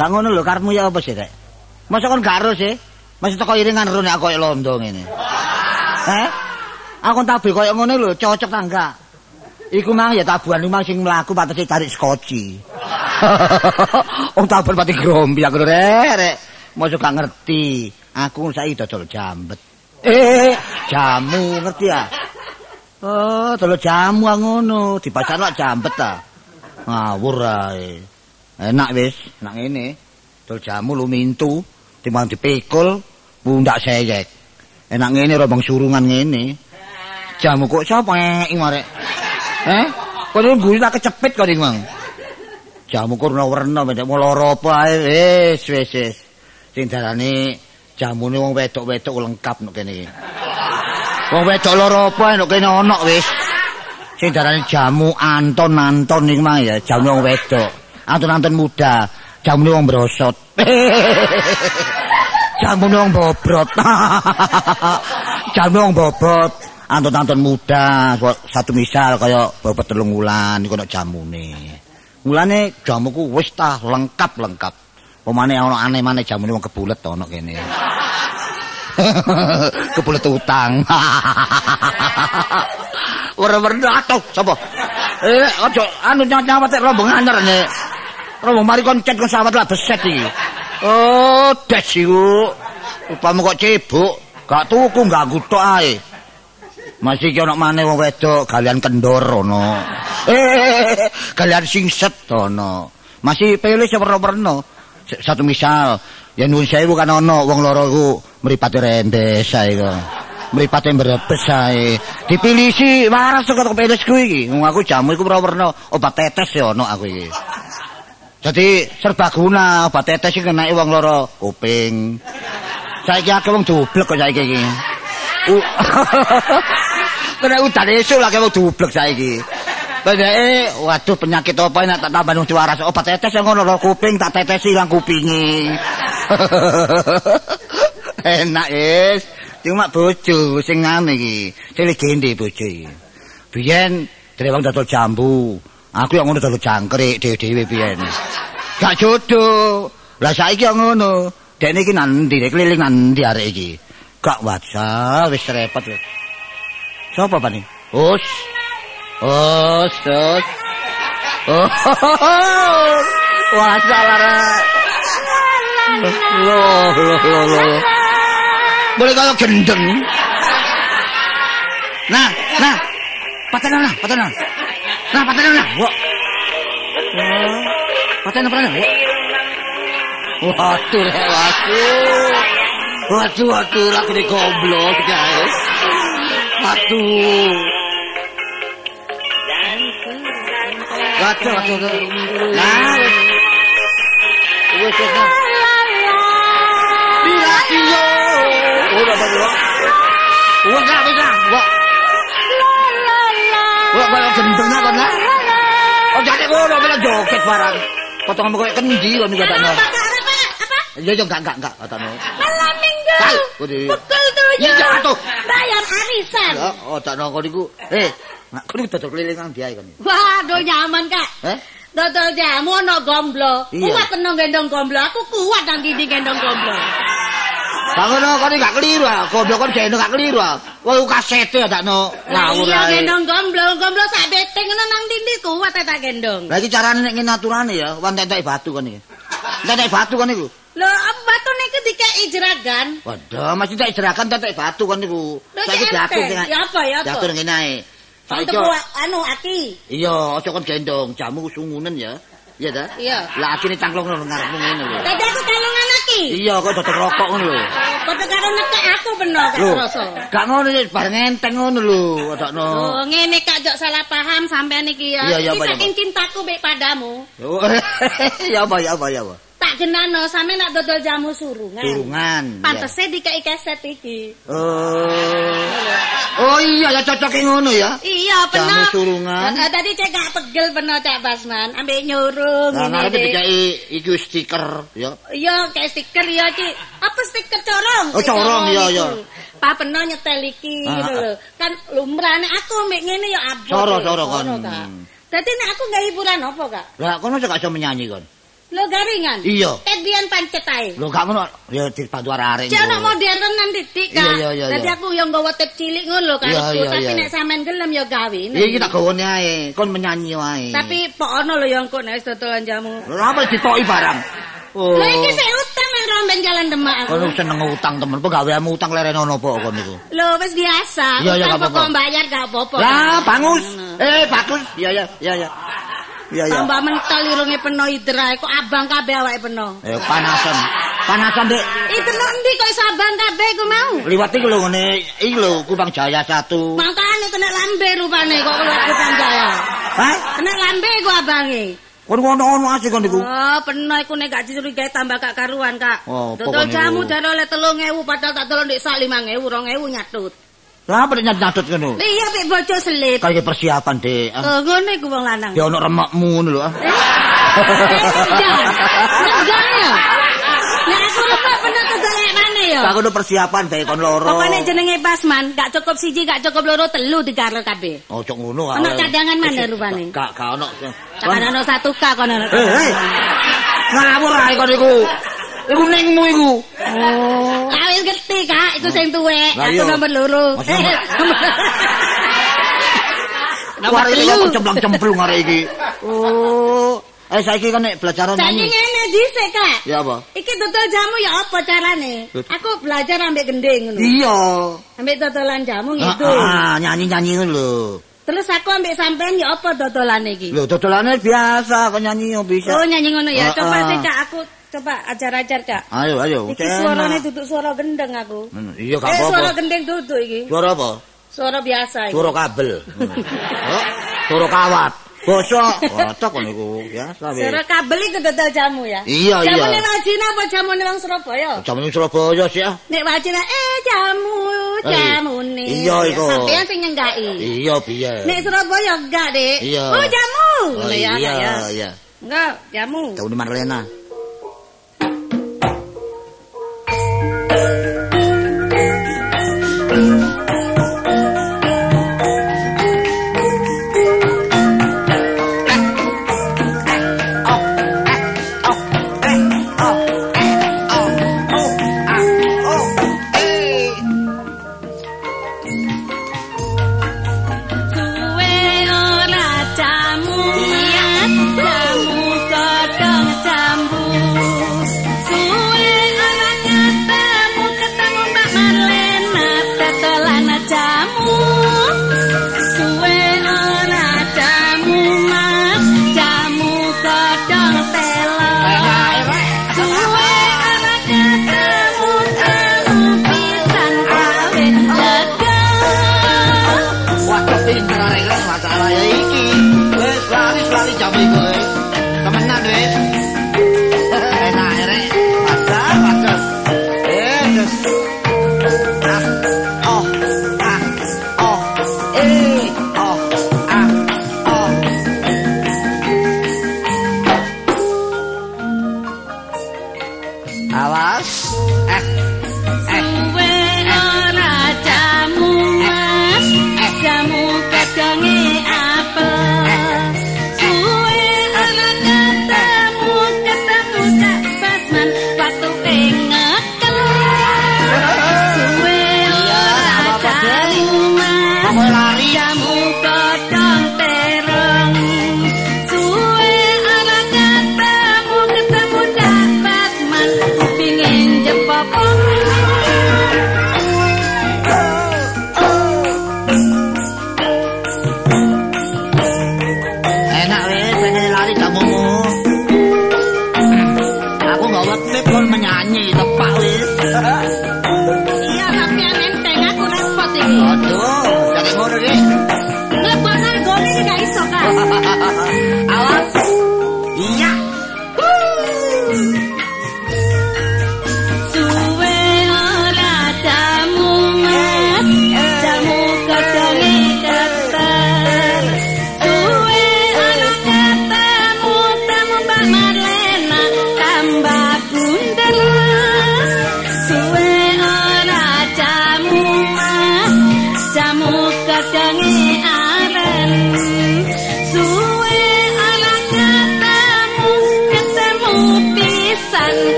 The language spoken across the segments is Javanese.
Gak ngono lho karepmu ya apa sih, Rek? Masa kon gak ero sih? Masih teko iringan ero nek koyo londo ngene. Heh? Aku tabe koyo ngono lho, cocok ta enggak? Iku mang ya tabuhan mang sing mlaku patese tarik skoci. Wong tabuhan pati grombi aku rek, rek. Masa gak ngerti. Aku saiki dodol jambet. Eh, jamu ngerti ya? Oh, dodol jamu ngono, dipasarno jambet ta. Ngawur ae. Enak wis, enak ngene. Dol jamu lumintu, timbang dipikul, pundak seyek. Enak ngene rombong surungan ngene. Jamu kok sapa iki marek? Eh? Kok nunggu tak kecepit kok iki, Mang. Jamu kurna-werna mendek lara apa ae wis wis wis. Sing darane jamune wong wedok-wedok lengkap nek kene iki. Wong wedok lara apa nek kene ana wis. Sing darane jamu Anton-Anton iki mah ya, jamu wong wedok. Anton-Anton muda, jamune wong brosot. jamune wong bobrot. jamune wong bobot. Anton-Anton muda, satu misal kaya bobot telung wulan iku nek jamune. Mulane jamuku wis ta lengkap-lengkap. Pemane ana aneh maneh jamune wong kebulet ana kene. kebulet utang. Ora werna atuh sapa? Eh aja anu nyawat rombong anyar nek. Rombong mari kon cet kon sawat lah beset iki. Oh, des iku. Upamu kok cebuk, gak tuku gak gutok ae. Masih ana maneh wong wedok galian kendor ono. Eh, galian singset ono. Masih pilih sewerna-werna. Satu misal, ya nuwun sewu kan ana wong loro iku mripate rembes ae kok. Mripate mbrebes ae. Dipilih waras kok kuwi iki. Wong aku jamu iku werna obat tetes ya ono aku iki. Jadi serbaguna obat tetes iki kenake wong loro kuping. Saiki akeh wong dublek kok saiki iki. Kena udan esuk lagi mau dublek saiki. Bedake waduh penyakit apa enak tak tambah diwaras obat tetes yang ngono kuping tak tetesi ilang kupingi. enak es. Cuma bojo sing ngene iki. Sing legende bojo iki. Biyen drewang dodol jambu. Aku yang ngono dodol jangkrik dhewe-dhewe biyen. Gak jodoh. Lah saiki yang ngono. Dene iki nang ndi? Keliling nang ndi arek iki? Gak wajah wis repot wis. Sopo Pak nih? Us. Us, us. Oh. Wah, salah. Lo, lo, lo, lo. Boleh kalau gendeng. Nah, nah. Patana nah, patana. Nah, patana nah. Wah. Patana, patana. Waduh, waduh. Waduh, waduh, lagi di goblok, guys. Waduh. Waduh, waduh. Nah, wis. Wis, wis. Bila iyo. Ora bae. Wah, Wah, kaya gendengnya kan lah. Oh, jadi ngono bila joget barang. Potongan kaya kendi kan juga tak Iya, iya, enggak, enggak, enggak, katanya. Malam minggu. Kal. Pukul tujuh. Iya, atuh. Bayar arisan. Ya, oh, tak nongol iku. Eh, nak kudu dodol keliling nang dia kan. Waduh nyaman kak. Eh? Dodol jamu ono gomblo. Kuat tenang gendong gomblo. Aku kuat nang gendong gomblo. Bangun kok gak keliru ah. Goblok kon jeno gak keliru ah. Wah, kasete ya tak no ngawur Iya gendong gomblo. Gomblo sak beteng ngono nang dindi kuat tak gendong. Lah iki carane nek ngene aturane ya, wan tetek batu kan iki. Tetek batu kan iku. Lho, batu niku dikei jeragan. Waduh, masih tak jerakan tetek batu kan iku. Saiki diatur sing Ya apa, ya apa? Diatur ngene ae. Saiki buat anu aki. iya, aja kon gendong jamu sungunen ya. Iya ta? Iya. Lah akine cangklong nang ngarepmu ngene lho. Dadi aku aki. Iya, kok dodol rokok ngono lho. Padha karo nekek aku gak Lho, kroso. gak ngono iki bareng enteng ngono lho, odokno. Oh, ngene Kak Jok salah paham sampean iki ya. Iki saking cintaku mbek padamu. Ya apa ya apa ya apa. Tak genano sampe nak dodol jamu surungan. Surungan. Pantese dikei keset iki. Oh. Oh iya ya cocok ngono ya. Iya, Jamu bener. surungan. Eh, Tadi cek gak pegel bener Cak Basman, ambek nyurung Nah, ngene iki. dikai iki stiker ya. Iya, kayak stiker ya iki. Apa stiker corong? Oh, corong, iya, iya. Pak Peno nyetel iki Ah, ah. lho. Kan lumrahane aku mek ngene ya abot. Coro, ya, coro, kon. Kak. Dadi nek aku nggak hiburan apa, Kak? Lah kono gak iso menyanyi kon. Lo garingan? Iya. Ket biyen pancet ae. Lho gak ngono ya dibantu arek-arek. Cek ana modernan titik, Kak. Iya, iya, iya, Dadi aku yang nggawa tip cilik ngono lho, iya, Tapi nek sampean gelem ya gawe. Iya iki tak gawone ae, kon menyanyi wae. Tapi pok lho yang kok nek wis dodolan jamu. Lha apa ditoki barang? Oh. Lha iki sik utang nang romben jalan Demak. aku. Kon seneng utang temen, pegaweanmu utang leren ono apa kon niku? Lho wis biasa. Iya, iya, gak apa-apa. bayar gak apa-apa. Lah, bangus. Ngono. Eh, bagus. Iya, iya, iya, iya. Iya, iya. Tambah mental irunge peno idra kok abang kabeh awake peno. Eh, panasan. Panasan. Itu lho endi kok iso abang kabeh ku mau? Liwat iki lho ngene, iki lho Kupang Jaya 1. Makane kena lambe rupane kok keluar kupang jaya. Hah? Kena lambe ku abange. Kon ngono-ngono asik kon niku. Oh, peno iku nek gak dicurigai tambah gak karuan, Kak. Oh, Dodol jamu dari oleh 3000 padahal tak tolong dik sak 5000, 2000 nyatut. Lah apa nyatut ngono? Iya pik bojo selip. Kayak persiapan, Dek. Ah, Oh, ngono iku wong lanang. Ya ono remekmu ngono lho. ah. Ngejar. Ngejar ya. Nek aku remek peno kedolek mana ya? Gak ono persiapan bae kon loro. Pokoknya jenenge Basman, gak cukup siji, gak cukup loro, telu digarel kabeh. Ojo ngono. Ono ah. cadangan mana rupane? Gak gak ono. Cadangan ono satu k kono. Eh, eh. Ngawur ae kon iku. Iku ningmu iku. Oh, awil ngerti kak, itu sing tuwek, Lah aku nomor loro. Masa nomor- iki telu. kok cemplung-cemplung arek iki. Oh. Eh saiki kan nek belajar Saiki nyanyi. ngene dhisik kak. Ya apa? Iki dodol jamu ya apa carane? Aku belajar ambek gending ngono. Iya. Ambek dodolan jamu Ah, gitu. ah, nyanyi-nyanyi ngono lho. Terus aku ambek sampean ya apa dodolane iki? Lho dodolane biasa kok nyanyi yo bisa. Oh nyanyi ngono ya. Ah, Coba ah. sih kak aku coba ajar-ajar kak. Ayo ayo. Iki suarane duduk suara gendeng aku. Hmm, Iya gak Eh suara apa-apa. gendeng duduk iki. Suara apa? Suara biasa iki. Suara kabel. Hmm. Oh, Suara kawat. Bosok. Watok kon niku ya. Suara kabel iki dodol jamu ya. Iya, iya. Jamune wajina apa jamune wong Surabaya? Jamu Surabaya sih ya. Nek wajina eh jamu jamune. iya, iku. Sampeyan sing nyenggaki. Iya piye. Nek Surabaya enggak, Dik. Iya. Oh, jamu. Oh, iya iya. Enggak, jamu. Tahu Marlena.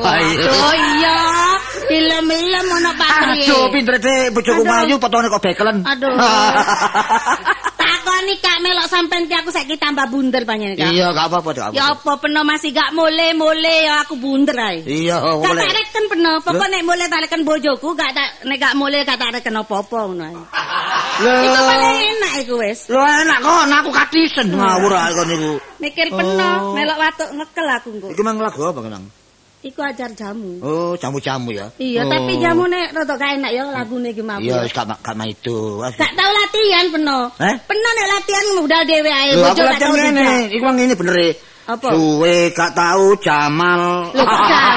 Iya. Oh iya, film-film ono patri. Aduh, pinter deh bojoku Aduh. ayu potongane kok bekelen. Aduh. Takoni Kak melok sampean ki aku saiki tambah bunder panjenengan Kak. Iya, gak apa-apa, Dik. Ya apa peno masih gak mole-mole ya aku bunder ae. Iya, Gak boleh. tak reken peno, pokok nek mole tak bojoku gak tak nek gak mole gak tak reken apa-apa ngono ae. Iku paling enak iku wis. Lho enak kok, aku katisen ngawur ae kon niku. Mikir peno, Oh. melok watuk ngekel aku engko. Iki mang lagu apa kenang? Iku ajar jamu. Oh, jamu-jamu ya. Iya, Oh. tapi jamune rada gak enak ya lagune iki mau. Iya, gak gak mah itu. Gak tau latihan peno. Eh? Peno nek latihan modal dhewe ae Lho, aku bojo gak latihan tau ngene. Iku ngene bener e. Apa? Suwe gak tahu Jamal. Lho, gak.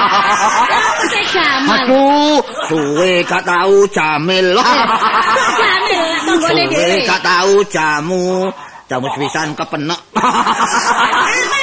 Sih Jamal? Aduh, suwe gak tahu Jamil. Kok Jamil lah tonggone Suwe dhewe. gak tahu jamu. Jamu sepisan kepenek.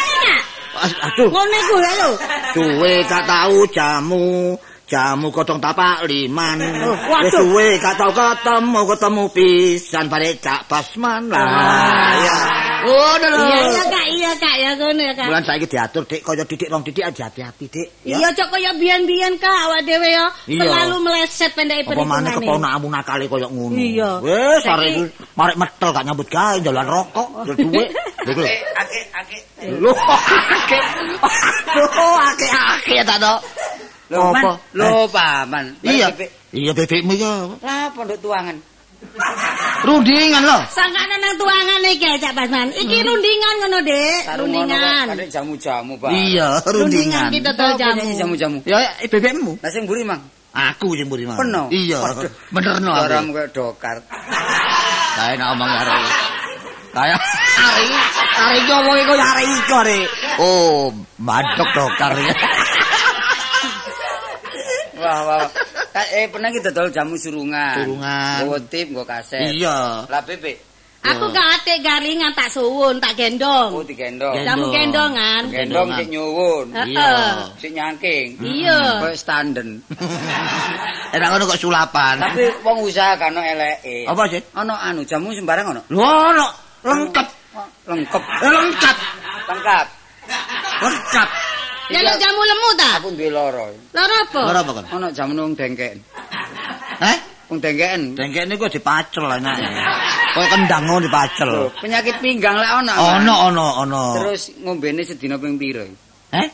Aduh, Ngono iku lho. suwe gak tahu jamu. Jamu kodong tapak liman. Oh, Wis waduh. suwe gak tahu ketemu ketemu pisan bare cak basman lah. Ya. Ngono lho. Iya iya Kak, iya Kak ya ngono ya Kak. Bulan saiki diatur dik kaya didik rong didik aja hati-hati dik. Iya cok kaya biyen-biyen Kak awak dhewe ya selalu meleset pendek Apa maneh keponakmu nakale kaya ngono. Iya. Wis arek iku marek metel gak nyambut gawe jalan rokok, njaluk dhuwit. Lho lho. Ake, ake. Lho akeh. Lho akeh-akeh ta to. Lho, man. Apa? Lho, paman. Iya. Bebek. Iya bebekmu iki. Lah, pondok tuangan. Rundingan lho. Sangkane nang tuangan iki Cak Basman. Iki rundingan ngono, Dik. Rundingan. Ada jamu-jamu, Pak. Iya, rundingan. kita Tahu dol jamu. jamu-jamu. Ya eh, bebekmu. Lah sing mburi, Mang. Aku sing mburi mau. Peno? Iya. Benerno aku. Suaramu kayak dokar. Kayak nak omong arek. Kayak arek. Arek iki omong iku arek iki. Oh, madok dokar ya. Wah, wah. Eh, pernah kita dol jamu surungan. Surungan. Nggawa tip, nggawa kaset. Iya. Lah, bebek. Aku gak atik garingan tak suwun, tak gendong. Oh, digendong. Gendong. Jamu gendongan. Gendong sik nyuwun. Iya. Sik nyangking. Iya. Kayak standen. Enak ngono kok sulapan. Tapi wong usaha kan ono eleke. Apa sih? Ono anu jamu sembarang ono. Lho, ono lengkap. Lengkap. Eh, lengkap. Lengkap. Lengkap. Jaluk jamu lemu ta? Aku duwe loro. Loro apa? Ora apa kan? Ono jamu nang dengken. Eh? Wong dengken. Dengkek niku dipacel enak. Kaya kendang ngono dipacel. Penyakit pinggang lah ono. Ono ono ono. Terus ngombene sedina ping piro? Eh?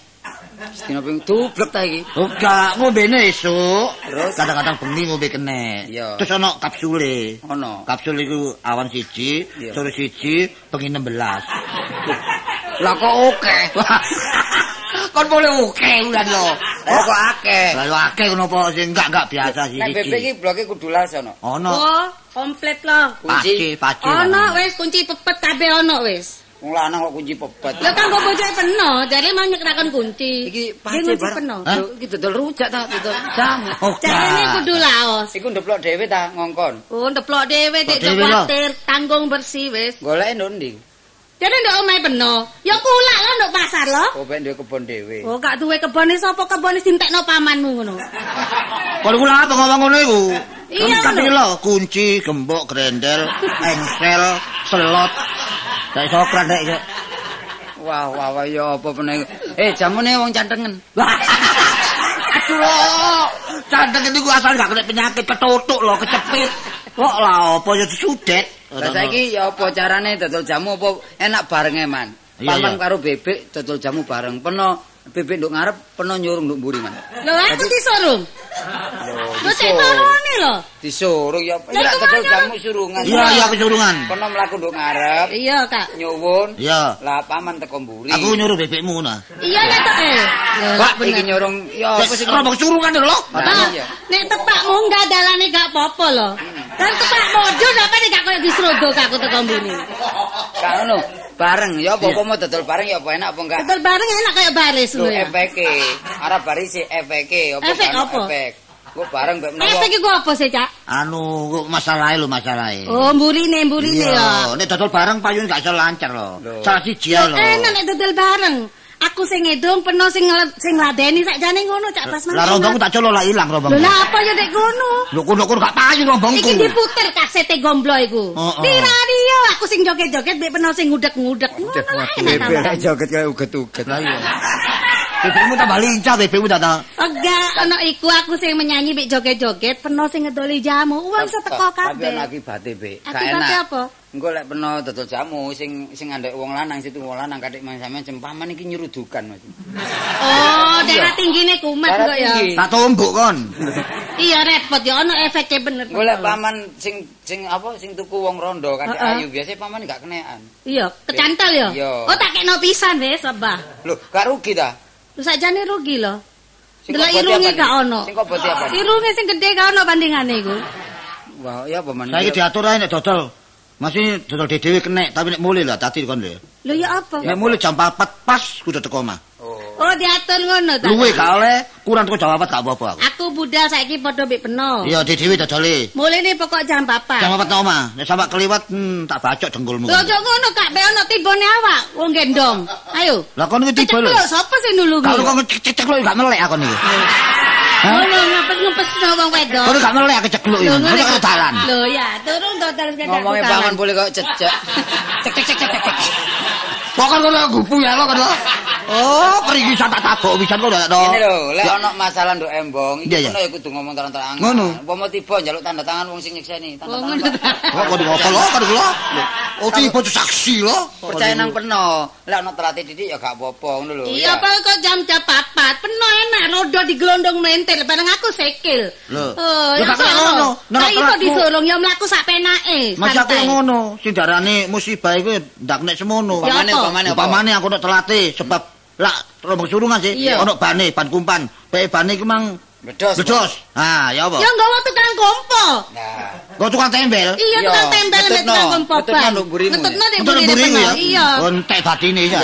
Sedina ping dublek ta iki. Ora ngombene esuk. Terus? kadang-kadang bengi ngombe kene. Terus ono kapsule. Ono. Kapsul iku awan siji, sore siji, bengi 16. Lah kok oke. Kon boleh oke ulan lo. Oh kok akeh. Lalu akeh ngono apa sing enggak enggak biasa sih Nek bebek iki bloke kudu las ono. Ono Oh, komplit loh. paci, paci. Ono wis kunci pepet kabeh ono wis. Wong lanang kok kunci pepet. Lah kanggo bojoke peno, jare mau nyekraken kunci. Iki kunci barang. peno. Lho, iki dodol rujak ta, dodol jamu. Oh, Jarene kudu laos. Iku ndeplok dhewe ta ngongkon. Oh, ndeplok dhewe dik lho. kuwatir, tanggung bersih wis. Goleke ndi? Jare ndok omahe peno. Ya kulak lo ndok pasar lo. Oh, ben duwe kebon dhewe. Oh, gak duwe kebone sapa kebone dintekno pamanmu ngono. Kon kula apa ngomong ngono iku? Iya, lho. iki lho, kunci, gembok, grendel, engsel, selot. Kayak sokran rek. Cuk. Wah, wah, wah, ya apa meneh. Eh, jamune wong cantengen. Aduh lho. Candeng itu asal gak kena penyakit ketutuk lho, kecepit. Kok lah apa ya disudet. Lah saiki ya apa carane dodol jamu apa enak bareng e, Man. Paman karo bebek dodol jamu bareng. Peno bebek nduk ngarep, peno nyurung nduk mburi, Man. Lho, aku disurung. Lho, Lho, cek sorone lho. Disuruh ya, ya dodol mana? jamu surungan. Iya, iya kesurungan. Peno mlaku nduk ngarep, Iya, Kak. nyuwun. Iya. Lah paman teko mburi. Aku nyuruh bebekmu ngono. Iya ya tok eh. Pak iki nyurung ya apa sih? Rombong surungan lho. Nek tepakmu enggak dalane gak apa-apa lho. Kan tepak modul apa nek gak koyo disrodok aku teko mbuni. Kak ngono, bareng ya apa apa mau dodol bareng ya apa enak apa enggak? Betul bareng enak kayak baris Lho ya. efeke, arep barisi efeke apa Efek apa? Kok bareng mbek menawa. Efek iku apa sih, Cak? Anu kok masalahe lho masalahe. Oh, mburine, mburine ya. Iya, nek dodol bareng payune gak iso lancar lho. Salah siji ya lho. Enak nek dodol bareng. Aku sing ngedong peno sing sing ngladeni sakjane ngono, Cak Pas Lah rombongku tak colo lah ilang Lho rombongku. lah apa ya dek ngono? Lho kono-kono gak payu rombongku. Iki diputer kasete gomblo iku. Oh, oh. Di radio aku sing joget-joget mbek peno sing ngudek-ngudek. Ngono lah joget kayak uget-uget. Lah iya. Bebekmu tambah lincah bebekmu datang. Enggak, ana iku aku sing menyanyi mek joget-joget, peno sing ngedoli jamu. Uang seteko Tapi ana kabeh. akibate, Bek. Gak enak. apa? Engko lek peno dodol jamu sing sing andek wong lanang situ wong lanang kadek mang sampean cempaman iki nyerudukan Mas. Oh, daerah tinggine kumat kok ya. Tak tumbuk kon. Iya repot ya ono efeknya bener. Engko lek paman sing sing apa sing tuku wong rondo kadek ayu biasa paman gak kenean. Iya, kecantel ya. Oh, tak kena pisan wis, Abah. Lho, gak rugi ta? Lu sakjane rugi lho. Delok irunge gak ono. Sing kok boti apa? Irunge sing gede gak ono bandingane iku. Wah, ya apa man? Saiki diatur ae nek dodol. Masih dodol dhewe kenek, tapi nek mulai lah tadi kon lho. Lho ya apa? Nek mulai jam 4 pas kudu teko omah. Oh. Oh, diatur ngono ta. Luwe gak oleh, kurang teko jam 4 gak apa-apa aku. Aku budal saiki padha mbek peno. Iya, dhewe dodole. Mulai nih pokok jam 4. Jam 4 nang omah. Nek sampe keliwat, hmm, tak bacok dengkulmu. Lho ojo ngono Kak, be ono tibone awak wong gendong. Ayo. Lah kon iki tiba lho. Sapa sing nulungi? Kalau kok cecek lho gak melek aku niki. Hah? Ngono ngepes-ngepes wong wedok. Kon gak melek aku iki. Lho, Kok ngono. karo dalan. Lho ya, turun dodol sekedar Ngomongnya bukalan. paman boleh kok cecek. Cek cek cek cek Pokoknya kok gupu ya lo kan lo. Oh, pergi bisa tak tabok bisa kok ndak Ini lho, lek ono masalah nduk embong, iki kono ya kudu ngomong terang-terangan. Ngono. Umpama tiba njaluk tanda tangan wong sing nyekseni, tanda tangan. ngono. Kok kok ngopo lo kan lo? Oh, tiba saksi lo. Percaya nang peno. Lek ono terate didik ya gak apa-apa ngono lho. Iya, apa kok jam jam papat? Penuh enak, rodo digelondong mentel, bareng aku sekil. Lho. Oh, ya kok ngono. ngono. Nek iso disurung ya mlaku sak penake, aku santai. ngono, sing darane musibah iku ndak nek semono. Ya, Apa? Upamane aku nek telate sebab lak rombong surungan sih, ono bane, ban kumpan. Bae bane iku mang Bedos. bedos. Ah, ya apa? Ya nggawa tukang kompo. Nah, Kok tukang tembel? Iya, tukang tempel mek ngetutno. tukang kompo. Ngetutno nduk mburimu, Ngetutno ndek Untuk mburine lemburi penuh. ya. Iya. Oh, entek batine ya.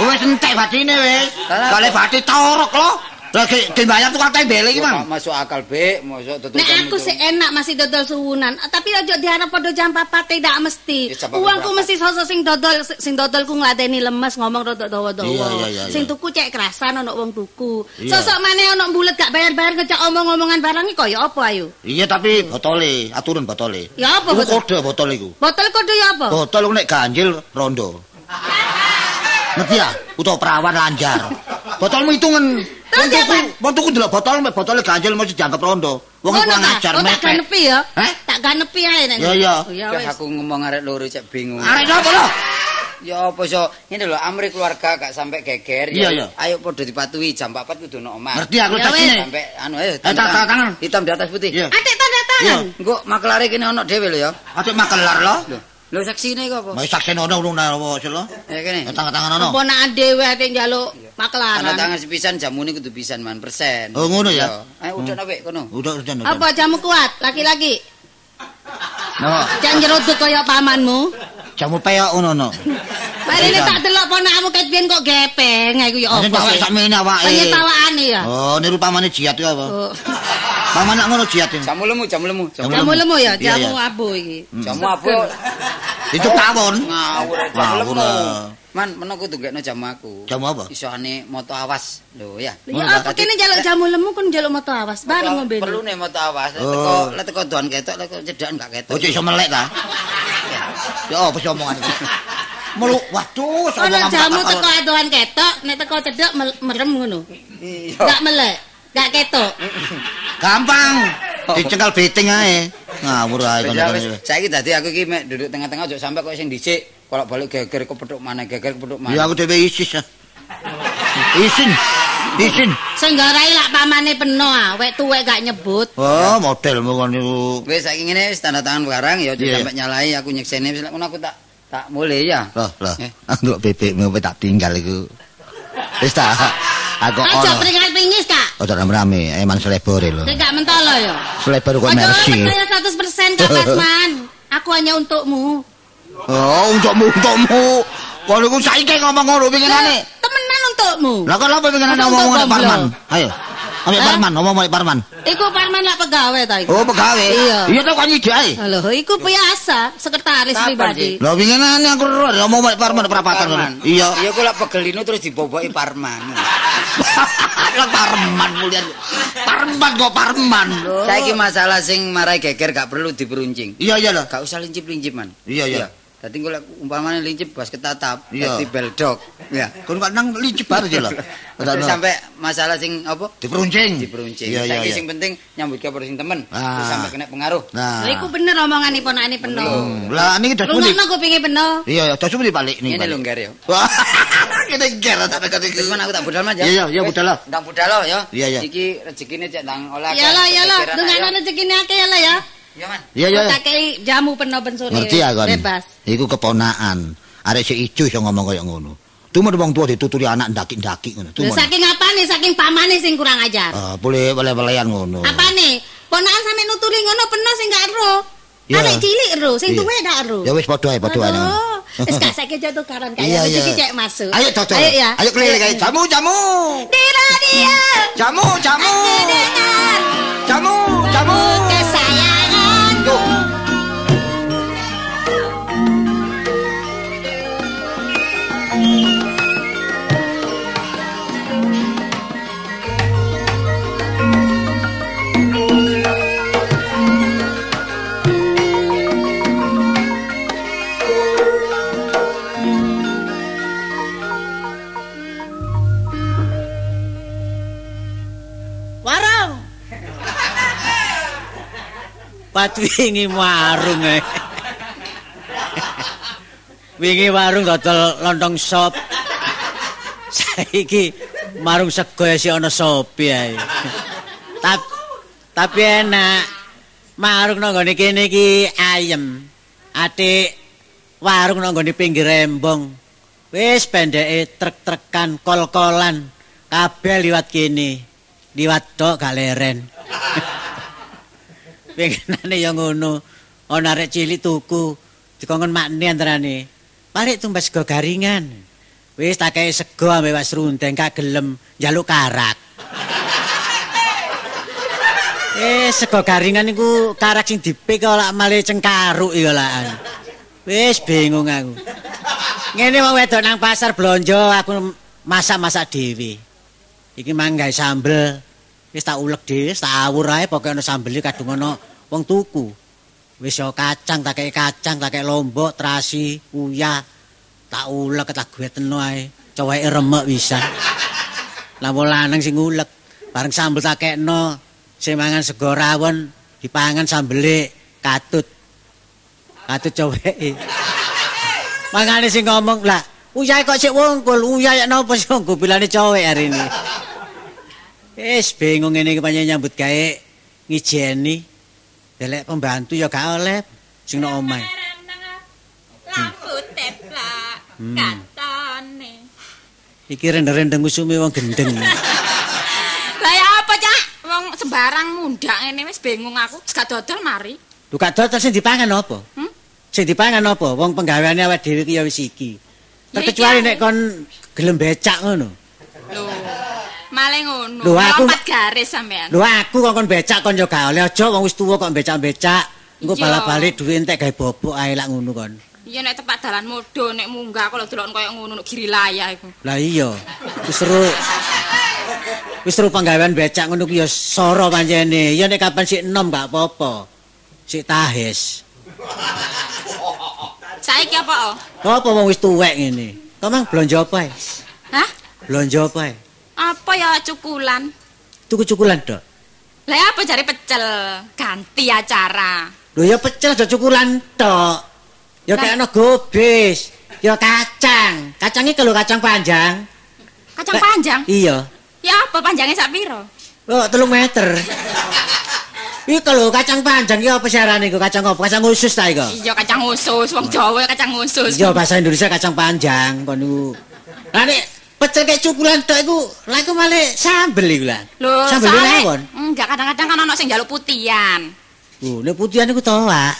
Wis entek batine wis. Kale bati torok lo. Lah ki dibayar tukang tembel iki, Mang. masuk akal be, mosok tutup. Nek aku sih enak masih dodol suwunan, tapi aja diharap pada jam papat tidak mesti. Uangku mesti sosok sing dodol sing dodolku ngladeni lemes ngomong rodok dawa-dawa. Sing tuku cek kerasan ono wong tuku. Sosok maneh ono bulet gak bayar-bayar ngejak omong-omongan barang iki kaya apa ayo? Iya tapi botole, aturan botole. Ya apa botol? kode botol iku. Botol kode ya apa? Botol nek ganjil rondo. Ngerti ya? Utawa perawan lanjar. Botolmu hitungan. Terus tuku, apa? wong tuku delok botol mek botole ganjil mesti dianggap rondo. Wong iku kurang ajar Oh, tak mepek. ganepi ya. Heh? Tak ganepi ae nek. Ya Wes wis. aku ngomong arek loro cek bingung. Arek apa lo? Ya apa so, ini lho amri keluarga gak sampai geger Iya, ya. iya. Ayo padha dipatuhi jam 4 kudu ono omah. Ngerti aku Ya, tak sini. Sampai anu ayo Eh, tak- tak- tangan. Hitam di atas putih. Iya. Atik tanda tangan. Engko maklare kene ono dhewe lho ya. Atik makelar lo. Lho, lho saksine kok apa? Mau saksen ono urung nawa sih lo. Ya kene. Tangan-tangan ono. Apa nak dhewe atik njaluk maklaran. tangan sepisan jamune kudu pisan man persen. Oh, ngono ya? Ayo udah nabe kono. Udah udah udah. Apa jamu kuat laki-laki? No, Jangan nyeruduk kaya pamanmu. Jamu peyok ngono no. Mari tak delok ponakmu ket biyen kok gepeng iku ya Ini apa awak sih? sakmene awake. Penyetawakane ya. Oh, niru pamane jiat itu apa? Oh. Paman nak ngono jiat. Jamu lemu, jamu lemu. Jamu, lemu ya, jamu abu iki. jamu apa? Itu tawon. Ngawur jamu lemu. Man, meno kudu gekno jamu aku. Jamu apa? Isone moto awas. Lho ya. Ya apa kene njaluk jamu lemu kon njaluk moto awas bareng ngombe. Perlu nih moto awas. Lek Oh. teko lek teko doan ketok, lek cedakan gak ketok. Oh, cek iso melek ta? Ya apa sih omongan itu? Melu, waduh, omongan jamu teko adohan ketok, nek teko cedek mel- merem ngono. Iya. Gak melek, gak ketok. Gampang. Dicengkal beting ae. Ngawur ae Wis kon. ya, wis. Saiki dadi aku iki mek duduk tengah-tengah aja sampe kok sing dhisik kalau balik geger kepethuk mana geger kepethuk mana. Ya aku dhewe isis. Isin. Isin. Sing garai lak pamane peno ah, wek tuwek gak nyebut. Oh, modelmu kon niku. Wis saiki ngene wis tanda tangan barang ya Iya, sampe nyalai aku nyekseni wis lek ngono aku tak tak mulai ya. Loh, loh. Eh. Ndelok bebekmu apa tak tinggal iku. Wis ta. Aku Aja ono. pringat-pringis kak. Ojo rame-rame, emang selebore lho. Sing gak mentolo ya. Selebar kok Aja mercy. percaya 100% Kak Batman. Aku hanya untukmu. Oh, untukmu, untukmu. Kok niku saiki ngomong ngono pingine. Temenan untukmu. Lah kok apa pingine Masa ngomong gomblo? Parman? Ayo. Ambek Hah? Parman, ngomong ambek Parman. Iku Parman lak pegawai ta iku. Oh, pegawe. Iya. Iya to kok nyidhi ae. Lho, iku biasa, sekretaris Kapan pribadi. Lah pingine aku ro ngomong ambek Parman perapatan ngono. Iya. Iya kok lek pegelino terus diboboki Parman. Lah Parman mulian. Parman kok Parman. Saiki masalah sing marai geger gak perlu diperuncing. Iya iya lah. Gak usah lincip-lincip man. Iya, iya. Dadi engko lek umpamane lincip bas ketatap, Iya. dadi beldok. Ya. Kon kok nang licip bar aja lho. Terus sampai masalah sing apa? diperuncing. Diperuncing. Iya iya. Saiki iya. sing penting nyambut gawe sing temen. Ah. Terus sampai kena pengaruh. Nah. Lha iku bener omongane ponakane peno. Hmm, Lah niki dos pundi? Rungokno kupinge peno. Iya, ya dos pundi balik nih. Ini ya. Wah, kene ger tak dekat iki. Kan aku tak budal mas ya. Iya, iya, Wis, budal lah. Tak budal ya. Iya, iya. Iki rezekine cek ndang olah. Ya lah ya lah, dungane rezekine akeh ya lah ya. Ya man. Iya, iya. Tak kei jamu peno ben sore. Ngerti ya kon? Bebas. Iku keponakan. Arek si ijo iso ngomong kaya ngono. Tumen wong tua dituturi anak ndaki-ndaki ngono. Lha Tumen. saking apane? Saking pamane sing kurang ajar. Ah, boleh boleh-bolehan ngono. Apane? Ponakan sampe nuturi ngono peno sing gak ero. Iya. Anak cilik ero, sing Iya. tuwek gak ero. Ya wis padha ae, padha ae. Wis gak saiki aja tukaran Iya, kaya iya. rezeki cek masuk. Ayo cocok. Ayo ya. Ayo keliling ayo. Jamu, jamu. Di radio. Jamu, jamu. Jamu, jamu. Pat wingi warung e. wingi warung dodol lontong sop. Saiki marung sego isih ana sope ae. Tap- Tapi enak. Marung nang nggone kene iki ayem. Atik warung nang nggone pinggir rembong. Wis pendeke trek-trekan kol-kolan kabeh liwat kene. Liwat tok gak leren. Pengenane ya ngono. Ana arek cilik tuku dikongkon makne antarane. Balik tumbas sego garingan. Wis tak kei sego ambek Mas Rundeng gak gelem njaluk karak. Eh sego garingan niku karak sing dipik lak male cengkaruk ya lakan. Wis bingung aku. Ngene wong wedok nang pasar blonjo aku masak-masak dhewe. Iki mang gawe sambel. Wis tak ulek dhewe, tak awur ae pokoke ana sambel kadung ana wong tuku. Wis yo kacang tak kei kacang, tak kei lombok, terasi, uyah. Tak ulek tak gweteno ae. Coweke remek pisan. Lah lanang sing ulek, bareng sambel tak kekno, sing mangan sego rawon dipangan sambele katut. Katut coweke. Mangane sing ngomong, lah uyah kok sik wongkul, uyah ya napa sih wongkul bilane cowek hari ini. Wis bingung ngene iki panjenengan nyambut gawe ngijeni. Delek pembantu ya gak oleh sing nang omahe. Lampu teplak Hmm. katone. Iki rendeng-rendeng usume wong gendeng. Lah ya apa, Cak? Wong sembarang mundak ngene wis bingung aku. Gak dodol mari. Lu gak dodol sing dipangan apa? Hmm? Sing dipangan apa? Wong penggaweane awake dhewe iki ya wis iki. Terkecuali nek kon gelem becak ngono. Lho. Malah ngono. Lho, aku- garis sampean. Lho aku kok kon becak kon yo gak aja wong wis tuwa kok becak-becak. Engko bala-bali duwe entek gawe bobok ae lak ngono kon. Iya nek tepak dalan modo nek munggah kalau delok koyo ngono nek giri layah iku. Lah iya. Wis seru. Wis seru penggawean becak ngono ku ya soro pancene. Ya nek kapan sik enom gak apa-apa. Sik tahes. Saiki apa? Oh? Apa wong wis tuwek ngene? Kok mang blonjo apa? Hah? Blonjo apa? Apa ya cukulan? Tuku cukulan tok. Lah ya apa jari pecel? Ganti acara. Lho ya pecel aja cukulan tok. Ya kayak ana gobis. Ya kacang. Kacang iki lho kacang panjang. Kacang panjang. Iya. Ya apa panjangnya sak piro? Oh, telung meter. Iki lho kacang panjang iki apa siarane iku? Kacang apa? Kacang khusus ta iku? Iya kacang usus, wong Jawa kacang usus. Iya bahasa Indonesia kacang panjang kon niku. Lah nek pecel kayak cukulan tok iku, lah iku malah sambel iku lah. Lho, sambel rawon. Enggak, kadang-kadang kan ono sing njaluk putihan. Oh, nek putihan iku toak.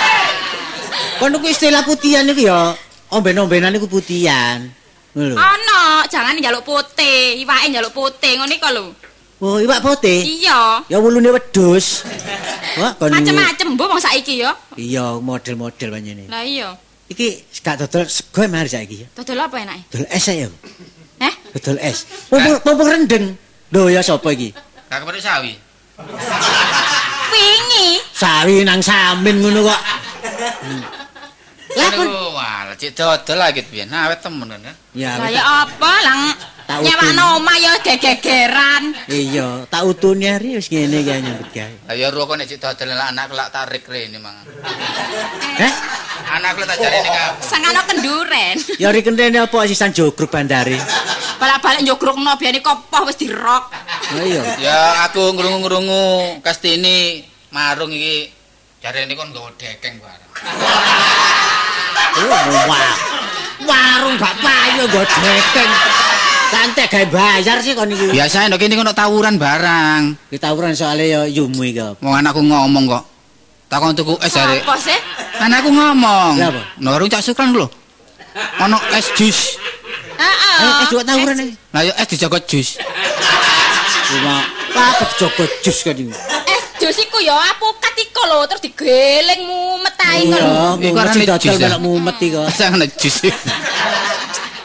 Kon niku istilah putihan niku ya omben-ombenan niku putihan. Ngono lho. Ono, jangan njaluk putih, iwake njaluk putih ngono iku lho. Oh, iwak putih. Iya. Ya wulune wedhus. Wah, kon Macem-macem mbok wong saiki ya. Iya, model-model panjene. Lah iya. Iki gak dodol sego mari saiki ya. Dodol apa enake? Dodol es ya. Heh? Dodol es. Mumpung mumpung rendeng. Lho ya sapa iki? Gak kepethuk sawi. Wingi. Sawi nang samin ngono kok. Lah Lah pun wah, cek dodol lagi piye. Awet temen kan. ya Lah wis ya apa lang nyewakno omah ya gegegeran. Iya, tak utune hari wis ngene kae nyambut gawe. Lah ya roko nek cek dodol lah anak kelak tarik rene mangan. Heh? Anak kelak tak jarene kabeh. Sangano kenduren. Ya ri kentene apa sisan jogruk bandare. Balik-balik njogrokno biyen kopoh wis dirok. Lah iya. Ya aku ngrungu-ngrungu Kastini marung iki jarene kon nggawa dekeng bareng. Oh, wah. Warung bapak yo nggo dekeng. Santai gawe bayar sih kon iki. Biasa nek kene kono tawuran barang. Ki tawuran soalnya ya yumu iki. Wong anakku ngomong kok. Takon tuku es jare. Apa sih? Anakku ngomong. Lah apa? Nah, warung Cak Sukran lho. Ono es jus. Heeh. Eh, eh juga tawuran iki. Lah yo es dijagot jus. Cuma apa joko jus kan iki. Es jus iku ya apokat iku lho terus digeleng ngono. Iku arane dodol jus, melok mumet.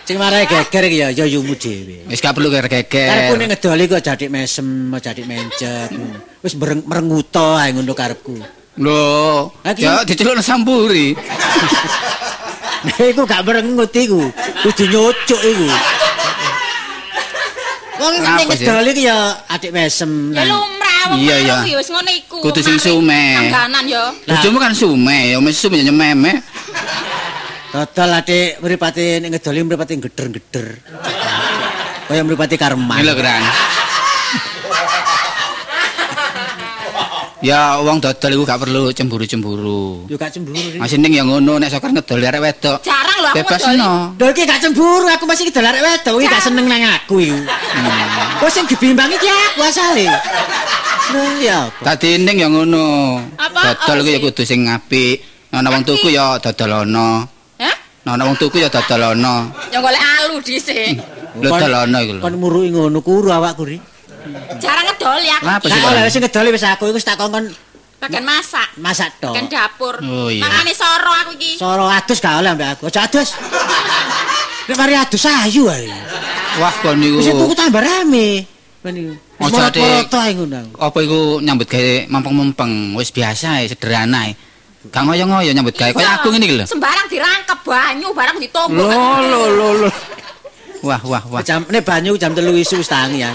Sing marai geger iki ya ya yumu dhewe. Wis gak perlu geger. ning ngedoli kok jadik mesem, jadik mencet. Wis merenguto ae ngono karepku. Lho, ya dicelukno sampuri. Nah, iku gak merengut iku. Kudu nyucuk iku. Wong sih? ngedoli iki ya adik mesem. Ya Iya, iya. ya wis ngono iku. Kudu sing sume. Langganan ya. Bojomu kan sume, ya mesti sume ya meme. Dodol adik mripate ning ngedoli mripate geder-geder. Kaya mripate karman. Lho, Gran. Ya wong dodol iku gak perlu cemburu-cemburu. Yo gak cemburu. Masih ning ya ngono nek sokar ngedol arek wedok. Jarang lho aku Bebas ngedoli. no. Lho iki gak cemburu, aku masih ngedol arek wedok, iki gak seneng nang aku iku. Kok sing dibimbang iki aku asale. Ya apa? Tadi ning ya ngono. Dodol iku ya kudu sing apik. Ana wong tuku ya dodolono. Hah? Ana wong tuku ya dodolono. Ya golek alu dhisik. Lho dolono iku lho. Kon muruki ngono kuru awakku ri. Jarang ngedoli aku. Lah, oleh sing ngedoli wis aku iku wis tak kongkon Bagian masak. masak tok. Bagian dapur. Oh, iya. Mangane soro aku iki. Soro adus gak oleh ambek aku. Aja adus. Nek mari adus ayu ae. Wah kon niku. Wis tuku tambah rame. Kon iku. Ojo, aku. Apa iku nyambut gawe mempeng-mempeng, wis biasa ae, sederhana ae. Gak ngoyo-ngoyo nyambut gawe kaya aku ngene iki lho. Sembarang dirangkep banyu, barang ditombok. Lho lho lho lho. Wah wah wah. Jam nek banyu jam 3 isu wis tangi ya.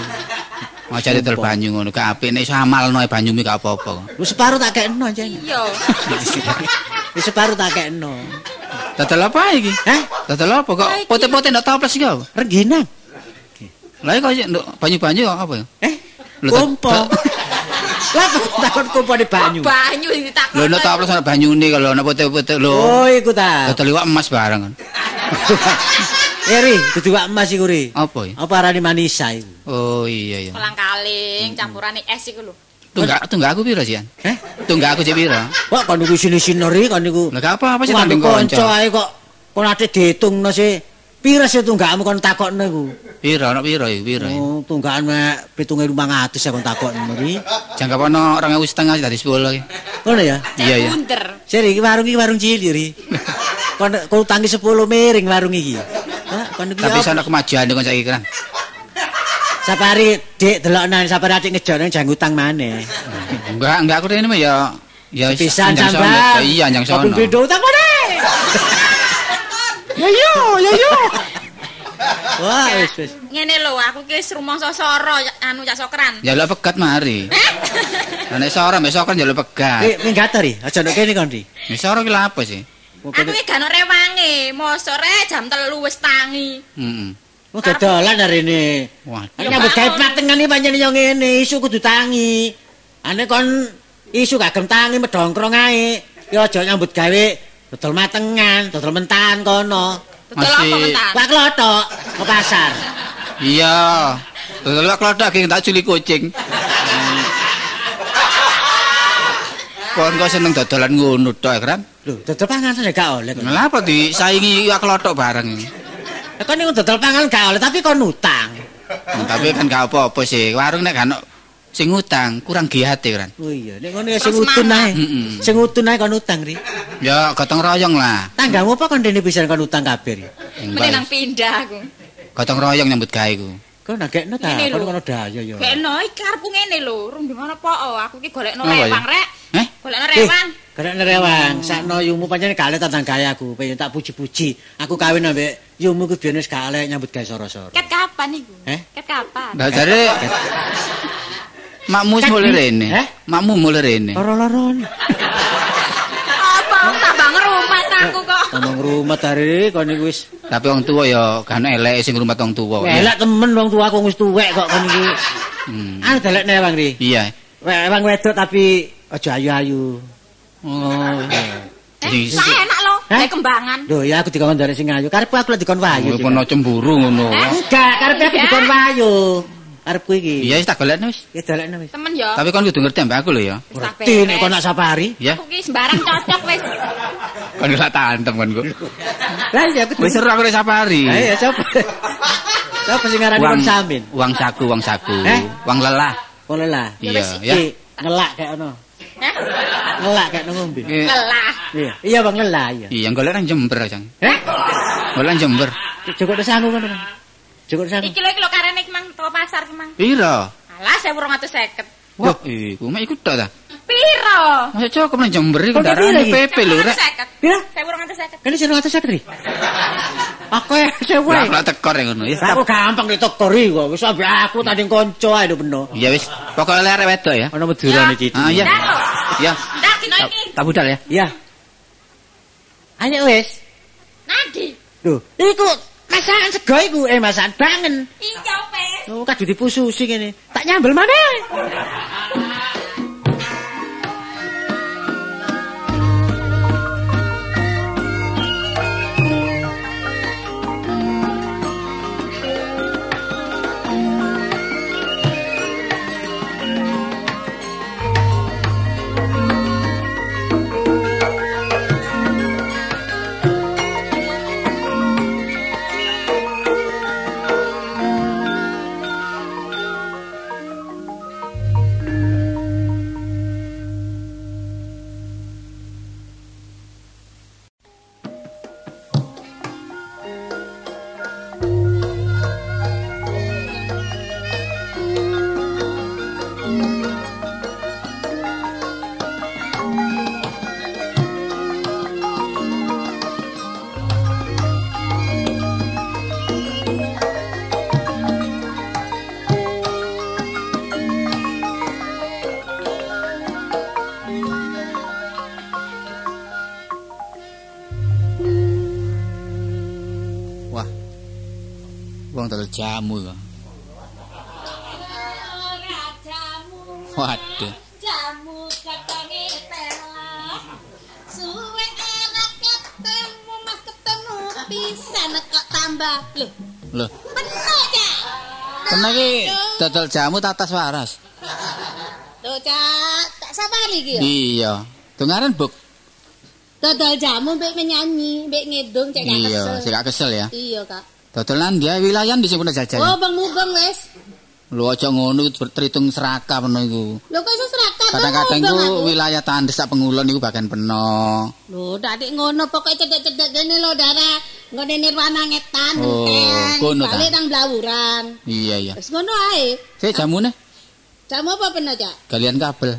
Aja didol banyu ngono gak apik nek iso amalno banyu mi gak apa-apa. Wis separuh tak kekno aja. Iya. Wis separuh tak kekno. Dodol apa iki? Hah? Dodol apa kok pote-pote ndak toples iki apa? Rengginang. Lah kok nduk banyu-banyu kok apa ya? Eh, kompo. Lah kok takon kompo di banyu. Banyu ditakon. Lho nek toples ana banyune kalau ana pote-pote lho. Oh, iku ta. Dodol iwak emas barang kan. Eri, dudu wak emas iku ri. Apa ya? Apa arane manisa iku? Oh iya iya. Kolang kaling campurane es iku lho. Tunggak tunggak aku piro sih? Eh? Tunggak aku cek piro? Kok kon niku sini-sini ri kon niku. Lah apa-apa sih tanding kanca kanca. ae kok kon ate ditungno sih. Pira sih tunggakmu kon takokno iku? Piro ana piro iki iki? Oh, tunggakan mek 7500 ya kon takokno ri. Jangka pono 2000 setengah dari 10 iki. Ngono ya? Iya iya. Bunder. Seri iki warung iki warung cilik ri. Kon kon utangi 10 miring warung iki. Hah, kon iki Tapi sono kemajuan kon saiki kan. Sapari dik deloknan sapari atik ngejone jang utang maneh. Enggak, enggak aku rene ya ya Pisan anjang sono. sampean. Iya, anjang sono. Kaping pindho utang maneh. Ya yo, ya yo. Wah, wis wis. Ngene lho, aku ki wis rumangsa soro anu Cak Sokran. Jaluk pegat mari. Lah nek sora mbek sokran jaluk Eh, pegat. minggat ri. Aja ndek kene kon ri. Nek sora ki lha apa sih? Kok Aku ki gak ono rewange, mosore jam 3 wis tangi. Heeh. Kok dodolan arene. Waduh. Ya, Nyambut gawe bangun. patengan iki pancen yo ngene, isu kudu tangi. Ane kon isu gak tangi medongkrong ae. Yo aja nyambut gawe dodol matengan, dodol mentahan kono. Masih- apa mentan? Wak klothok ke pasar. Iya. Dodol klothok ki tak culik kucing. Kon kok seneng dodolan ngono tok, Kran? Lho, dodol panganan gak oleh. Lha apa disaingi iwak klothok bareng iki? Lah kon niku dodol panganan gak oleh, tapi kon utang. Hmm, Tapi kan gak apa-apa sih. Warung nek gak sing utang, kurang giat Kran. Oh iya, nek ngono ya sing utun ae. Sing utun ae kon utang ri. Ya gotong royong lah. Tanggamu apa kon dene pisan kon utang kabeh ri? Nang pindah aku. Gotong royong nyambut gawe ku. Kon nagekno ta, kon kono daya ya. Gekno iki karepku ngene lho, rung di mana po aku ki golekno rewang rek. Eh? Golekno rewang. Karek nerewang, sakno yumu pancen gale tandang gaya aku, pengen tak puji-puji. Aku kawin ambek yumu ku biyen wis gale nyambut gawe soro-soro. Ket kapan iku? Eh? Ket kapan? Lah jare Makmu wis mulai rene. Eh? Makmu mulai rene. Loro-loron. Apa tambah ngerumat aku kok. Ngomong rumah dari kon niku wis Tapi wong tuwa ya gak elek sing ngrumat wong tuwa. elek temen wong tua aku wis tuwek kok kon niku. Hmm. Ah delek newang ri. Iya. Wang wedok tapi aja ayu-ayu. Oh. Eh, saya enak lo. Hah? Kayak kembangan. Lho ya aku dikon dari sing ayu. Karepku aku lek dikon wayu. Kono cemburu ngono. Enggak, karepe aku dikon wayu. Karepku iki. Iya wis tak golekno wis. Ya dalekno wis. Temen yo. Tapi kon kudu ngerti ambek aku lho ya. Ngerti nek kon nak safari. Ya. Aku ki sembarang cocok wis. Kon ora tantem kon kok. Lah ya aku. Wis seru aku nek safari. Ayo coba. Coba sing ngarani kon samin. Uang saku, uang saku. Eh? Uang lelah. Boleh lah. Iya, ya. Ngelak kayak ono. Hah? Ngelak kayak ngombe. Iki- Lelah. Iya. Iya bang ngelak iya. Iya, golek nang Jember, Jang. Eh? Golek nang Jember. Cukup ada sangu kan. Cukup ada sangu. Iki lho iki lho karene iki mang toko pasar ki mang. Piro? Alah 1250. Wah, iku mek iku tok ta. Piro? Masa cukup nang Jember darane iki? PP lho, Rek. 1250. Piro? 1250. Kan sing ngatus sakit ri. Aku ya sewe. Lah ora tekor ya ngono. Ya Aku gampang ditokori kok. Wis ambek aku tadi kanca ae lho beno. Ya wis, pokoke lere wedok ya. Ono meduran iki. Ah iya. Ya. Dah dino Tak- iki. Tak budal ya. Iya. Ayo wis. Nadi. Lho, iku masakan sego iku eh masakan bangen. Iya wis. Oh, kadu dipususi ngene. Tak nyambel maneh. Dodol jamu tatas waras. lho cak tak sapari iki ya Iya. Dongaren buk. dodol jamu mbek menyanyi mbek ngedung cek gak Iya, kesel sing gak kesel ya. iya kak Dodolan dia wilayah di sing jajan. oh bang mubeng wes Lho aja ngono iku terhitung serakah peno iku. lho kok iso serakah Bang Kadang-kadang Mubeng ku aku? wilayah tandes sak pengulon iku bagian peno. lho dak dik ngono pokoke cedek-cedek gene lho darah nggone nirwana ngetan Oh, ngono ta? nang blawuran Iya iya. wis ngono ae Sik jamune jamu apa peno cak kalian kabel.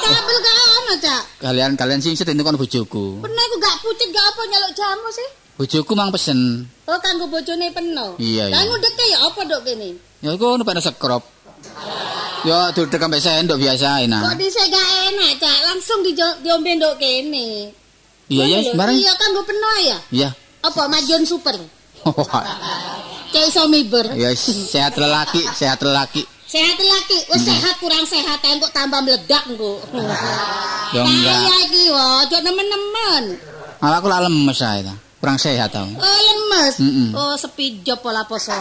kabel gak ono cak Kalian kalian sing sedeng kon bojoku. Pernah aku gak pucet gak apa nyaluk jamu sih. Bojoku mang pesen. Oh kanggo bojone peno. Iya, iya. Lah ngudeke ya apa dok kene? Ya iku ono pada sekrop. Ya duduk ambek sendok biasa Kok enak. dhisik gak enak, Cak. Langsung diombe ndok kene. Iya ya lho. sembarang. Iya kanggo peno ya. Iya. Apa majon super? Kayak iso miber. Ya sehat lelaki, sehat lelaki. Sehat lagi, wis sehat kurang sehat ae kok tambah meledak engko. Ya enggak. Kaya iki nemen-nemen. Malah aku lah lemes ae ta. Kurang sehat tau. Oh lemes. Mm-mm. Oh sepi job pola poso.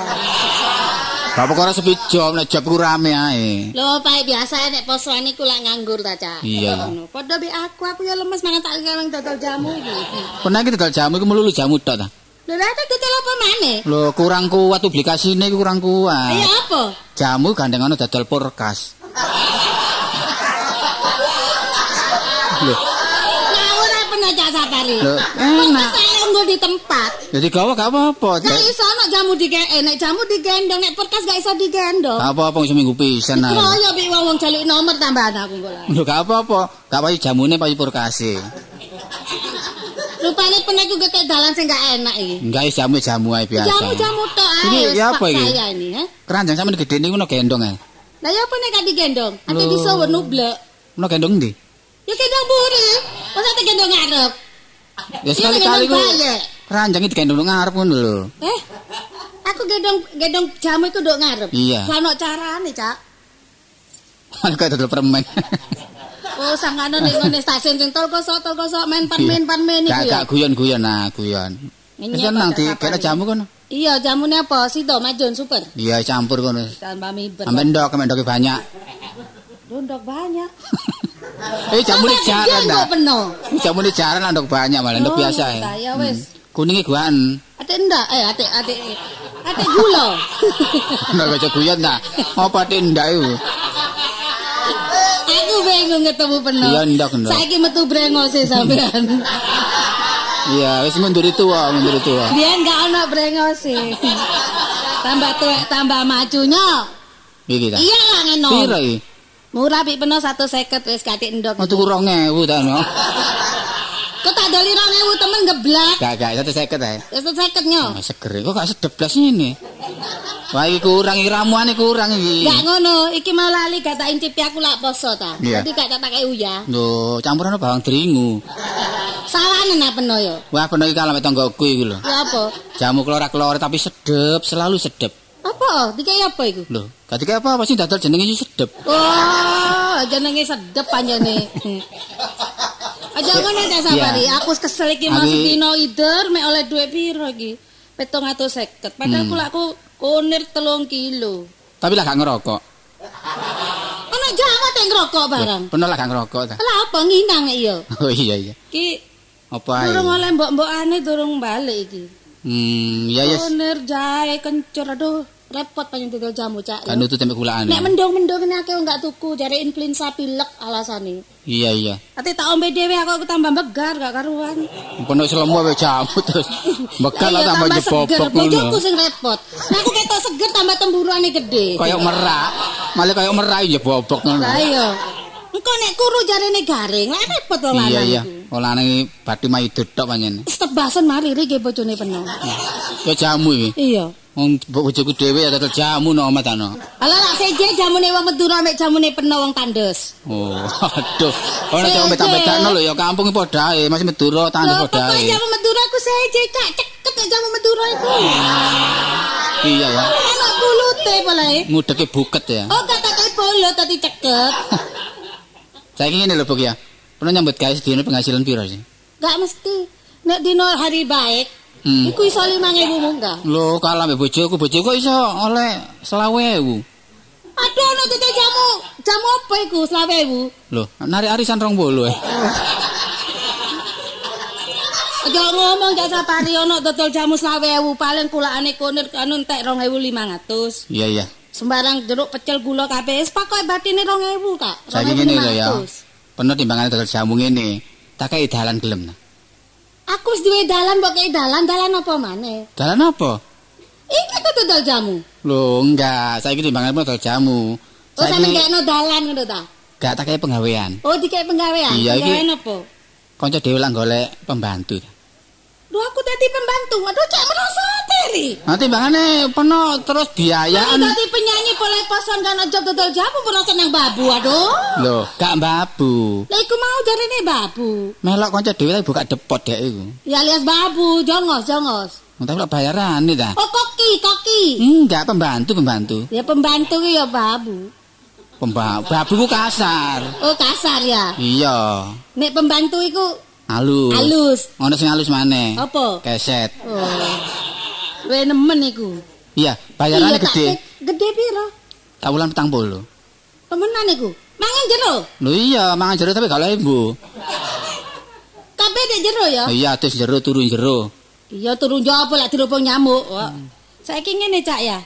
Bapak ora sepi job, nek job ku rame ae. Lho, pae biasa nek posoan iku lak nganggur ta, Cak. Iya, iya. Padha be aku, aku ya lemes mangan tak ngeleng dodol jamu iki. Pernah iki tegal jamu iku melulu jamu tok ta. Lho, lah tak dodol apa maneh? Lho kurang kuat publikasine iku kurang kuat. Ayo apa? Jamu gandengan dodol porkas. Lho, Ngawur apa Cak Sapari? lho Kok enak. Nggo di tempat. Jadi gawa gak apa-apa. Gak iso nek jamu digendong, nek jamu digendong, nek perkas gak iso digendong. Gak apa-apa wis seminggu pisan ae. Kroyo bi wong jaluk nomor tambahan aku kok. Lho gak apa-apa. Gak payu jamune payu purkase. Rupane penek juga kayak dalan sing gak enak iki. Enggak is jamu jamu ae biasa. Jamu-jamu tok ae. Ini wis ya apa iki? Keranjang sampe gede niku no gendong ae. Lah ya apa nek gak digendong? Ate disowo nublek. No gendong ndi? Ya gendong buri. Masa te gendong ngarep? Ya sekali-kali ku keranjang iki gendong ngarep ngono lho. Eh? Aku gendong gendong jamu iku nduk ngarep. Iya. Lah ono carane, Cak. Malah kayak dodol permen. Oh, sangkane ning ngene stasiun sing tol kosok tol kosok main parmen parmen iku Gak ya. gak guyon-guyon nah, guyon. Nyenyek nang di kena iki? jamu kono. Iya, jamune apa? Sido majun super. Iya campur kono. Tambah miber. Sampe ndok, sampe ndoke banyak. Dondok banyak. Eh jamu Tambah jaran kok penuh. Jamu jaran lah ndok banyak malah ndok Oh, biasa iya, ya. Ya wis. Kuninge guaan. Ate ndak eh ate ate ate gula. Ndak baca guyon ta. Apa tindak iku? Aku bingung ketemu penuh. Iya, ndak, ndak. Saiki metu brengose sampean. Iya, wis mundur itu wae, mundur itu. Biyen gak ono brengose. tambah tuwek tambah majunya. Iki ta. Iya lah ngono. Piro iki? Murah pi penuh 150 wis katik ndok. Mau tuku 2000 ta no. Kok tak doli 2000 temen geblak. Gak gak 150 ae. Wis 150 nyo. Ah, seger kok gak sedep blas ini. Wah iki kurang iki ramuane kurang iki. Gak ngono, iki mau lali gak tak incipi aku lak poso ta. Jadi gak tak pakai uyah. Lho, campuran bawang dringu. Sawane nak penuh yo. Wah, kono iki kalame tanggoku iki lho. Ya apa? Jamu kelora-kelora tapi sedep, selalu sedep. Apa? Dikai apa iku? Lho, gak dikek apa-apa sih dadal jenenge sedep. Oh, jenenge sedep panjane. Aja ngono ta sabari, aku kesel iki Aku- masuk dino ider mek oleh duit piro iki? 750. Padahal Hmm. kula aku kunir telung kilo. Tapi lah gak ngerokok. Ana Jawa teh ngrokok barang. Bener lah gak ngerokok ta. Lah apa nginang iya? Oh iya iya. Ki Apa ae? durung oleh mbok-mbokane durung balik iki. Hmm, iya yes. Kunir jahe kencur aduh repot panjang dodol jamu cak. Kan nutut tempe kulaan. Nek mendung-mendung ini akeh enggak tuku jare influenza pilek alasane. Iya iya. Ate tak ombe dhewe aku aku tambah megar gak karuan. Penuh selemu wae jamu terus. Bekal lah tambah jebobok Bojoku ngono. sing repot. Nah aku ketok seger tambah temburuane gede. Kayak merak. Malah kayak merak jebobok ngono. Lah iya. Engko nek kuru jarene garing, lah repot to Iya lanang iya. iki bathi mayu dodok pancen. Wis tebasan mari iki bojone penuh. Ya jamu iki. Iya. Wong bojoku dhewe ya dadal jamu no omat ano. Ala lak seje jamune wong Madura mek jamune penuh wong tandes. Oh, aduh. Ono cek mbeta-betano lho ya kampung padha ae, masih Madura Lho padha ae. jamu Madura aku seje kak ceket jamu Madura iku. Iya ya. Enak kulute polae. Ngudeke buket ya. Oh kata kayak polo tadi ceket. Saiki ngene lho, Bok ya. Pernah nyambut gawe sedina penghasilan piro sih? Gak mesti. Nek dino hari baik, Hmm. iku iso 5000 munggah. Lho, kalah mbek bojoku, bojoku iso oleh 20.000. Aduh, ono tutu jamu. Jamu apa iku 20.000? Lho, nari arisan rong bolu eh. Aja ngomong jak sapari ono dodol jamu 20.000 paling kulakane kunir anu entek 2500. Iya iya. Sembarang jeruk pecel gula kabeh wis pokoke batine 2000 Kak. Saiki ngene lho ya. 2500. Penuh timbangane dodol jamu ngene. Tak kei dalan gelem. Aku wis duwe dalan mbok kei dalan, dalan apa maneh? Dalan apa? Iki tuh dodol jamu. Lho, enggak. Saiki timbangane dodol jamu. Oh sampe Saiki gekno dalan ngono ta? gak tak kei penggawean. Oh dikek penggawean. Iya, iki- apa? Kanca dhewe lah golek pembantu. Duh aku tadi pembantu. Aduh cak merasa teri. Nah, timbangane penuh terus Kan biayaan. tadi penyanyi boleh poson kan aja dodol jamu merasa nang babu aduh. Lho, gak babu. Lah iku mau jarine babu. Melok kanca dhewe buka depot dek iku. Ya alias babu, jongos, jongos. Tapi kok bayaran nih ta? Oh koki, koki. Enggak, pembantu, pembantu. Ya pembantu ki ya babu. Pembantu, babu ku kasar. Oh kasar ya. Iya, Nek pembantu iku halus. halus. Ono sing halus maneh. Apa? Keset. Oh. Luwe nemen iku. Iya, tak- gede. Gede piro? Tak petang puluh. Temenan iku. Mangan jero. Lho iya, mangan jero tapi gak ibu. Kabeh dek jero ya. Iya, terus jero turun jero. Iya turun jawab lah dirubung nyamuk. Wah. Saiki ngene cak ya.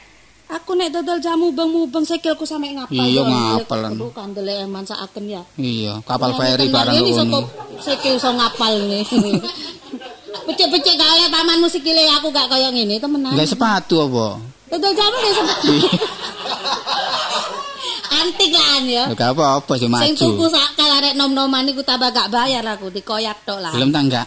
Aku nek dodol jamu bang mubeng sikilku sampe ngapal. Iya, ya. ngapalan. Aduh kandele eman saken ya. Iya, kapal feri barang ini ngono. sikil iso ngapal nih. Becik-becik oleh pamanmu sikile aku gak kaya ngene temenan. Enggak sepatu apa? Dodol jamu gak sepatu. Antik lah ya. Gak apa-apa sih Sing tuku maju. sak arek nom-noman iku tambah gak bayar aku dikoyak tok lah. Belum tangga.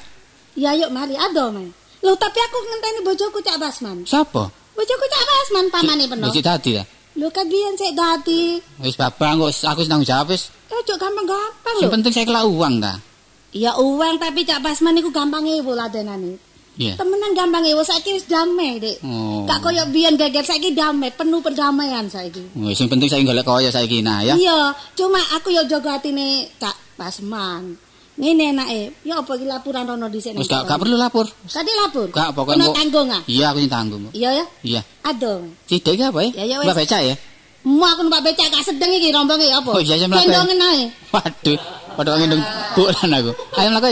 Ya yuk mari ado men. Loh tapi aku ngenteni bojoku Cak Basman. Siapa? Bojoku Cak Basman pamane peno. Wis dadi ta. Lho kan biyen sik dadi. Wis babang kok aku senang jawab wis. Ojo gampang-gampang Sing lho. penting saya kelak uang ta. Ya uang tapi Cak Basman iku gampang ewo ladenane. Iya. Temenan gampang ewo saiki wis damai, Dik. Oh. Gak koyo biyen geger saiki damai, penuh perdamaian saiki. Wis sing penting saya golek kaya saiki nah ya. Iya, cuma aku yo jaga atine Cak Basman. Ngene enake, ya apa iki laporan rono dhisik Wis gak, perlu lapor. Tadi lapor. Gak pokoknya Kena kok- tanggung ah. Iya aku sing tanggung. Iya ya. Iya. Aduh. Tidak iki apa ya? Ya, ya. Mbak becak ya? Mu aku numpak becak gak sedeng iki rombonge apa? Oh, iya, iya, mlaku. Gendongen ae. Waduh, padha ngendong bulan aku. Ayo mlaku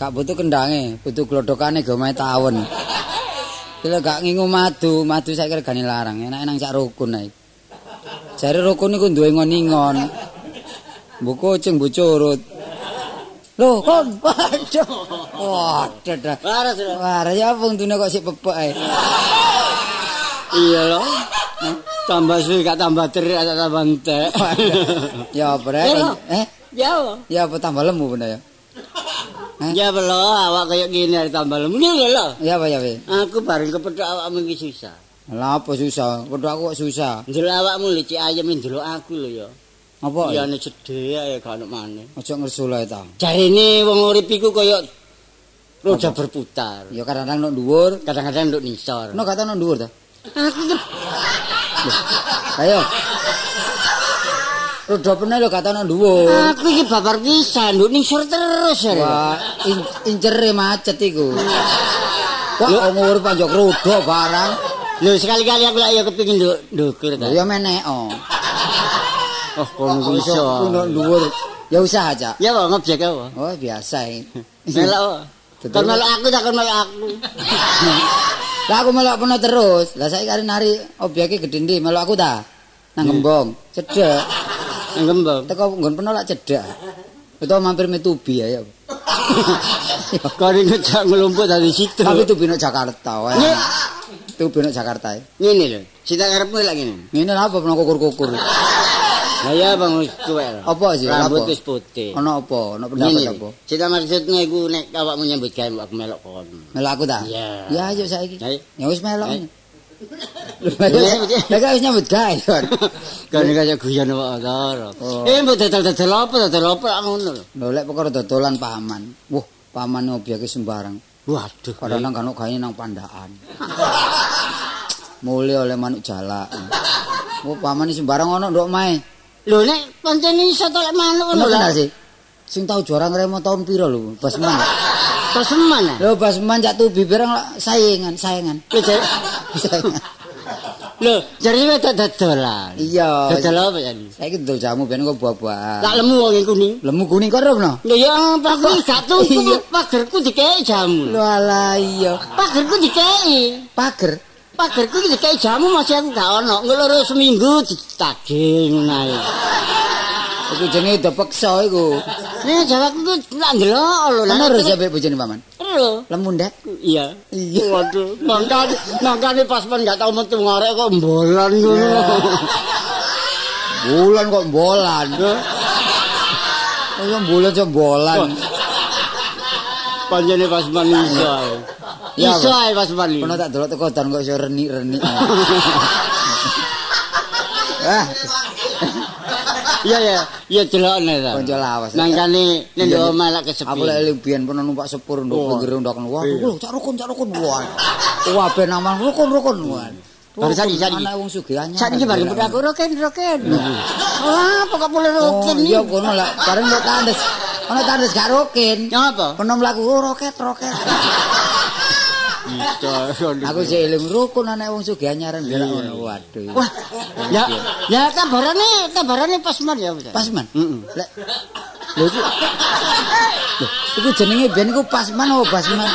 Gak butuh kendange, butuh glodokane go mae tawon. Bila gak ngingu madu, madu saya kira gani larang, enak nang cak rukun ae. Jare rukun iku duwe ngon-ingon. Mbok kucing mbok curut. Loh, kon waduh. Waduh dah. Waras. Waras ya dune kok sik pepek ae. Iya lho. Tambah suwi gak tambah cerik gak tambah entek. Ya apa rek? Ya, lho. Eh? Ya. Ya apa tambah lemu bener ya? Ya belum awak kayak gini ada tambah lemu lho. Ya apa ya, Wi? Aku bareng kepethuk awakmu iki susah. Lah apa susah? Padha aku kok susah. Ndelok awakmu licik ayam ndelok aku lho ya. Apa? Ya nek cedhe ya gak ono maneh. Aja ngersul ae ta. Jarine wong urip iku kaya roda berputar. Ya kadang-kadang nek dhuwur, Kadang-kadang nduk nisor. nek kata nek dhuwur ta. Aku Ayo. Rodo pene lho nek dhuwur. aku iki babar pisan nduk nisor terus ya. Wah, in, incere macet iku. Wah, umur panjok rodo barang. Lho sekali-kali aku lak ya kepengin nduk ndukur ta. Ya menek oh. Oh, kono Iso nek dhuwur. Ya usah aja. Ya wae ngobjek apa? Oh, biasa iki. Melok. Kon melok aku tak kon melok aku. Lah aku melok peno terus. Lah saiki kari nari obyeke gedhe ndi melok aku ta. Nang gembong, cedhek. Nang gembong. Teko nggon peno lak cedhek. Utawa mampir metubi ya. Kon ngejak ngelumpuk dari situ. Tapi tubi nang Jakarta wae. Tubi nang Jakarta. Ngene lho. Cita karepmu lak ngene. Ngene lha apa peno kukur-kukur. Lah ya Bang wis tuwek lho. Apa sih? Rambut wis putih. Ono apa? Ono pendapat apa? Cita maksudnya iku nek awakmu nyambut gawe aku melok kon. Melok aku ta? Iya. Ya ayo saiki. Ya wis melok. Lah gak wis nyambut gawe kon. Kan kaya guyon wae ora. Oh. Eh mbok dodol-dodol apa dodol apa ngono lho. Lho lek perkara dodolan paman. Wah, paman obyeke sembarang. Waduh. Kadang kan gawe nang pandaan. Mulai oleh manuk jalak. Oh, paman sembarang ono nduk mae. Lho nek pancen iso to lek manuk Ono ngono lho. Sing tau juara ngremo tahun piro lho, Basman. Terseman ah. Lho, Basman jak tubi barang lah, saingan, saingan. Lho, jar- Saingan. Lho, jare wedok dodolan. Iya. Dodol apa jadi? Saiki dodol jamu ben kok buah-buahan. Tak lemu wong kuning. Lemu kuning kok rono. Lho ya apa aku gak tuku Iya. pagerku dikei jamu. Lho alah iya. Pagerku dikei. Pager. Pagerku dikei jamu masih aku gak ono. Ngeloro seminggu ditagih ngono ae. Iku jenenge udah peksa iku. Nek jawabku ku lak ndelok lho. Ono ora sampe bojone paman. Lemu ndak? Iya. Iya. Waduh, mangkane mangkane pas men gak tau metu ngarek kok mbolan ngono. Bulan kok bolan. Oh, ya bulan kok bolan. Panjene pas men iso Iso ae pas men. Kono tak delok teko dan kok iso renik-renik. Ah, Iya ya, iya delokne ta. Konco lawas. Mangkane nek Iya, ndok malah kesepi. aku lek biyen pernah numpak sepur nduk Wah. pinggir ndok wah Iya. lho cak rukun cak rukun wah wah ben aman rukun rukun wah Baru sani sani. Anak wong sugih anyar. Saniki bareng putra aku roken roken. Wah, pokok boleh roken Oh, iya kono lah. Bareng lo tandes. Ono tandes gak roken. Penom laku oh, roket roket. Aku sih eling rukun anak wong sugih anyaran berak ngono. Waduh. Wah, ya ya kabarane kabarane pas man ya. Pasman. Heeh. Lek Lho Lho, iku jenenge ben iku Pasman apa Basman?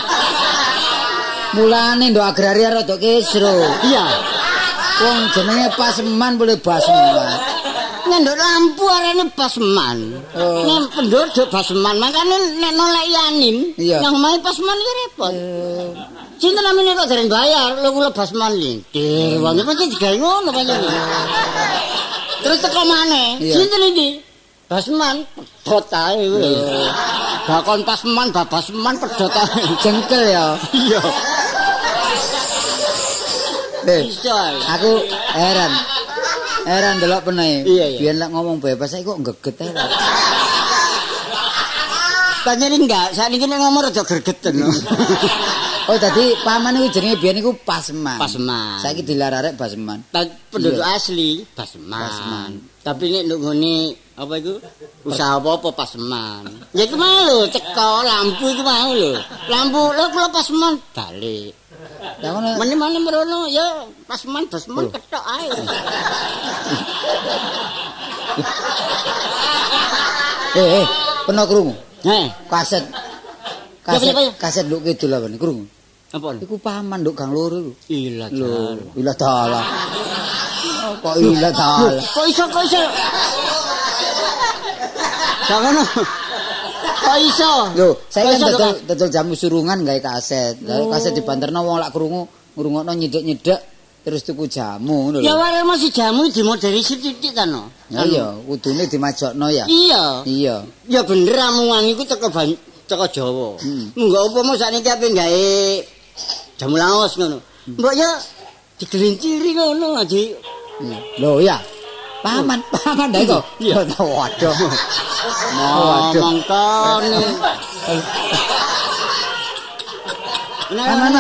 Mulane ndok agraria rada kesro. Iya. Wong jenenge Pasman boleh Basman. Ngendok lampu arane basman. Oh. Nek penduduk basman, makane nek nolak yanim, Iya. yang main basman iki repot. Cinta namanya kok jarang bayar, lo kula basman lintir. Wong iki pasti digawe ngono pancen. Terus teko maneh. Iya. Cinta iki basman pedot ae wis. Bakon pasman, babasman pedot ae. Jengkel ya. Iya. Deh, Bisa. aku heran. Heran delok iya. Biyen lek ngomong bebas saiki kok geget ae. Pancen enggak, sakniki nek ngomong rada gregeten. Oh, tadi paman iku jenenge biyen iku Pasman. Pasman. Saiki dilararek Basman. Penduduk asli Pasman. Pasman. Tapi nek ngene apa iku? Usaha apa-apa Pasman. Ya iku mau lho, teko lampu iku mau lho. Lampu lho kula Pasman balik. Ya ngono. Meneh-meneh merono ya Pasman Pasman ketok ae. Eh, eh, peno krungu. Heh, Kaset. Kaset, kaset nduk kidul apa nih krungu. Apa? Iku paman nduk gang loro iku. Ila Lho, ila dalah. Oh, Kok ila dalah. Kok iso kok iso? Jangan. Kok iso? Lho, saya kan dodol dodol jamu surungan gawe kaset. Lah kaset dibanterno wong lak krungu ngrungokno nyedek-nyedek terus tuku jamu ngono Ya lho. wae masih jamu dimodernisir titik kan no. Ya iya, kudune dimajokno ya. Iya. Iya. Ya bener amungan iku teko ban teko Jawa. Hmm. Munggah apa mau sakniki ape gawe jamu laos ngono. Mbok ya digelinciri ngono aja. Lho ya. Paman, paman dah kok. Iya. Waduh. Waduh. Mangkane. Man, man,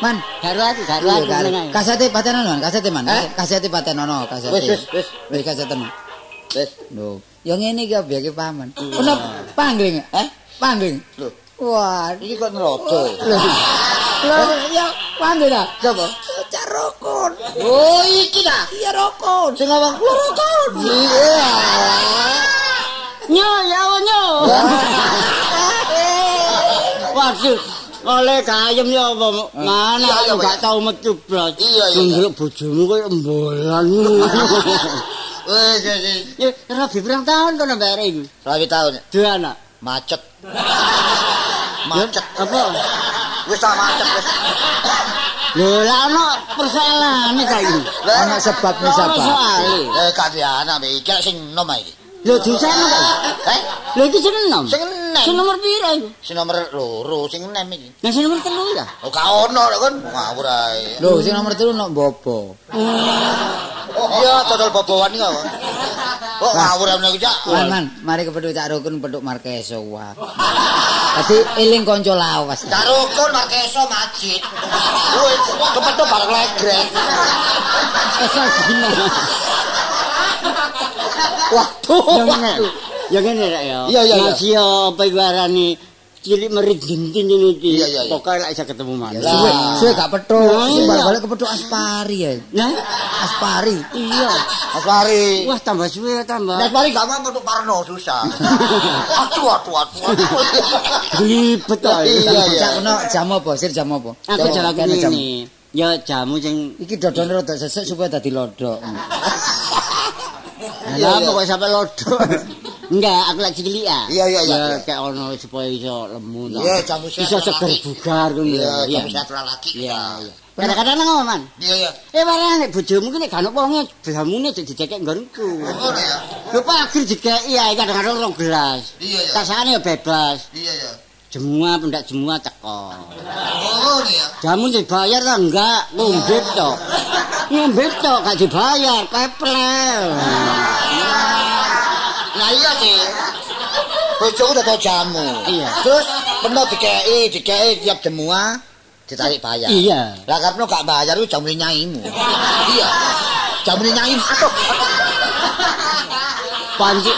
man, kan. Kasete patenono, man. Kasete man. Kasete patenono, kasete. Wis, wis, wis. Wis kasete man. Wis. Lho, ya ngene iki obyeke paman. Ono pangling, eh? Pangling. Lho. Wah, Iki kok nerodo. Lho, ya pangling ah. Coba. Cak rokon. Oh, iki ta. Iya rokon. Sing ngomong Rokon. Iya. Nyo, ya nyo. Waduh, oleh kayem ya apa? Mana aku gak tau metu blas. Iya, iya, Ndelok bojomu koyo embolan. Wes wes. Ya, rabi pirang tahun kono bare iku. Rawi tahun Dua anak. Macet. Macet. Apa? Wis tak macet wis. Lho, lah ono persoalane saiki. Ana sebab Ono sebab. soale. Eh kadiana iki sing nom iki. Lho, disana kok. Eh, Lho, iki sing enom. sing enem. Sing nomor pira iku? Sing nomor loro, sing enem iki. Nah, sing nomor telu ya. Oh, gak ono lho kan ngawur ae. Lho, sing nomor 3 nok bobo. Iya, total boboan iki kok. Kok ngawur ae niku, Cak? Man, man, mari kepethuk Cak Rukun peduk Markeso wah. Dadi eling kanca lawas. Cak Rukun Markeso Majid. Kuwi kepethuk bareng legrek. Asal Waduh. Ya ngene. Ya ngene rek ya. Iya, iya, iya. Masih apa iku arane cilik merit dintin ini iki. Iya, iya, iya. Pokoke lek iso ketemu mana. Lah. Suwe, suwe gak petuk. Nah, Sing balik-balik kepethuk Aspari ya. Nah, Aspari. iya. Aspari. Wah, tambah suwe tambah. Aspari gak mau untuk Parno susah. Aduh, aduh, aduh. Ribet to. Iya, iya. Cak kena jam apa? Sir jam apa? Aku jalan kene ini. Ya jamu sing Iki dodone rada sesek supaya dadi lodok. Lah kok sampe lodok? Enggak, aku lagi cilik ya. Iya, iya, iya. Ya kayak ono supaya iso lemu to. Iya, jamu sehat Iso seger bugar ngono Iya, ya. jamu sehat lelaki. Iya, iya. Kadang-kadang nang man. Iya, iya. Eh barang nek bojomu ki nek gak ono wonge jamune aja dicekek nggonku. Ngono ya. Lho pagir dikeki ae kadang-kadang rong gelas. Iya, iya. Tasane ya bebas. Iya, iya. Jemua pendak jemua teko. Oh, iya. Jamu dibayar lah enggak, ngombe tok. Ngombe tok gak dibayar, peplel. Nah iya sih. Bojoku udah tau jamu. Iya. Terus penuh dikei, dikei tiap jemua ditarik bayar. Iya. Lah karena gak bayar itu jamune nyaimu. iya. Jamune nyaimu. Aduh.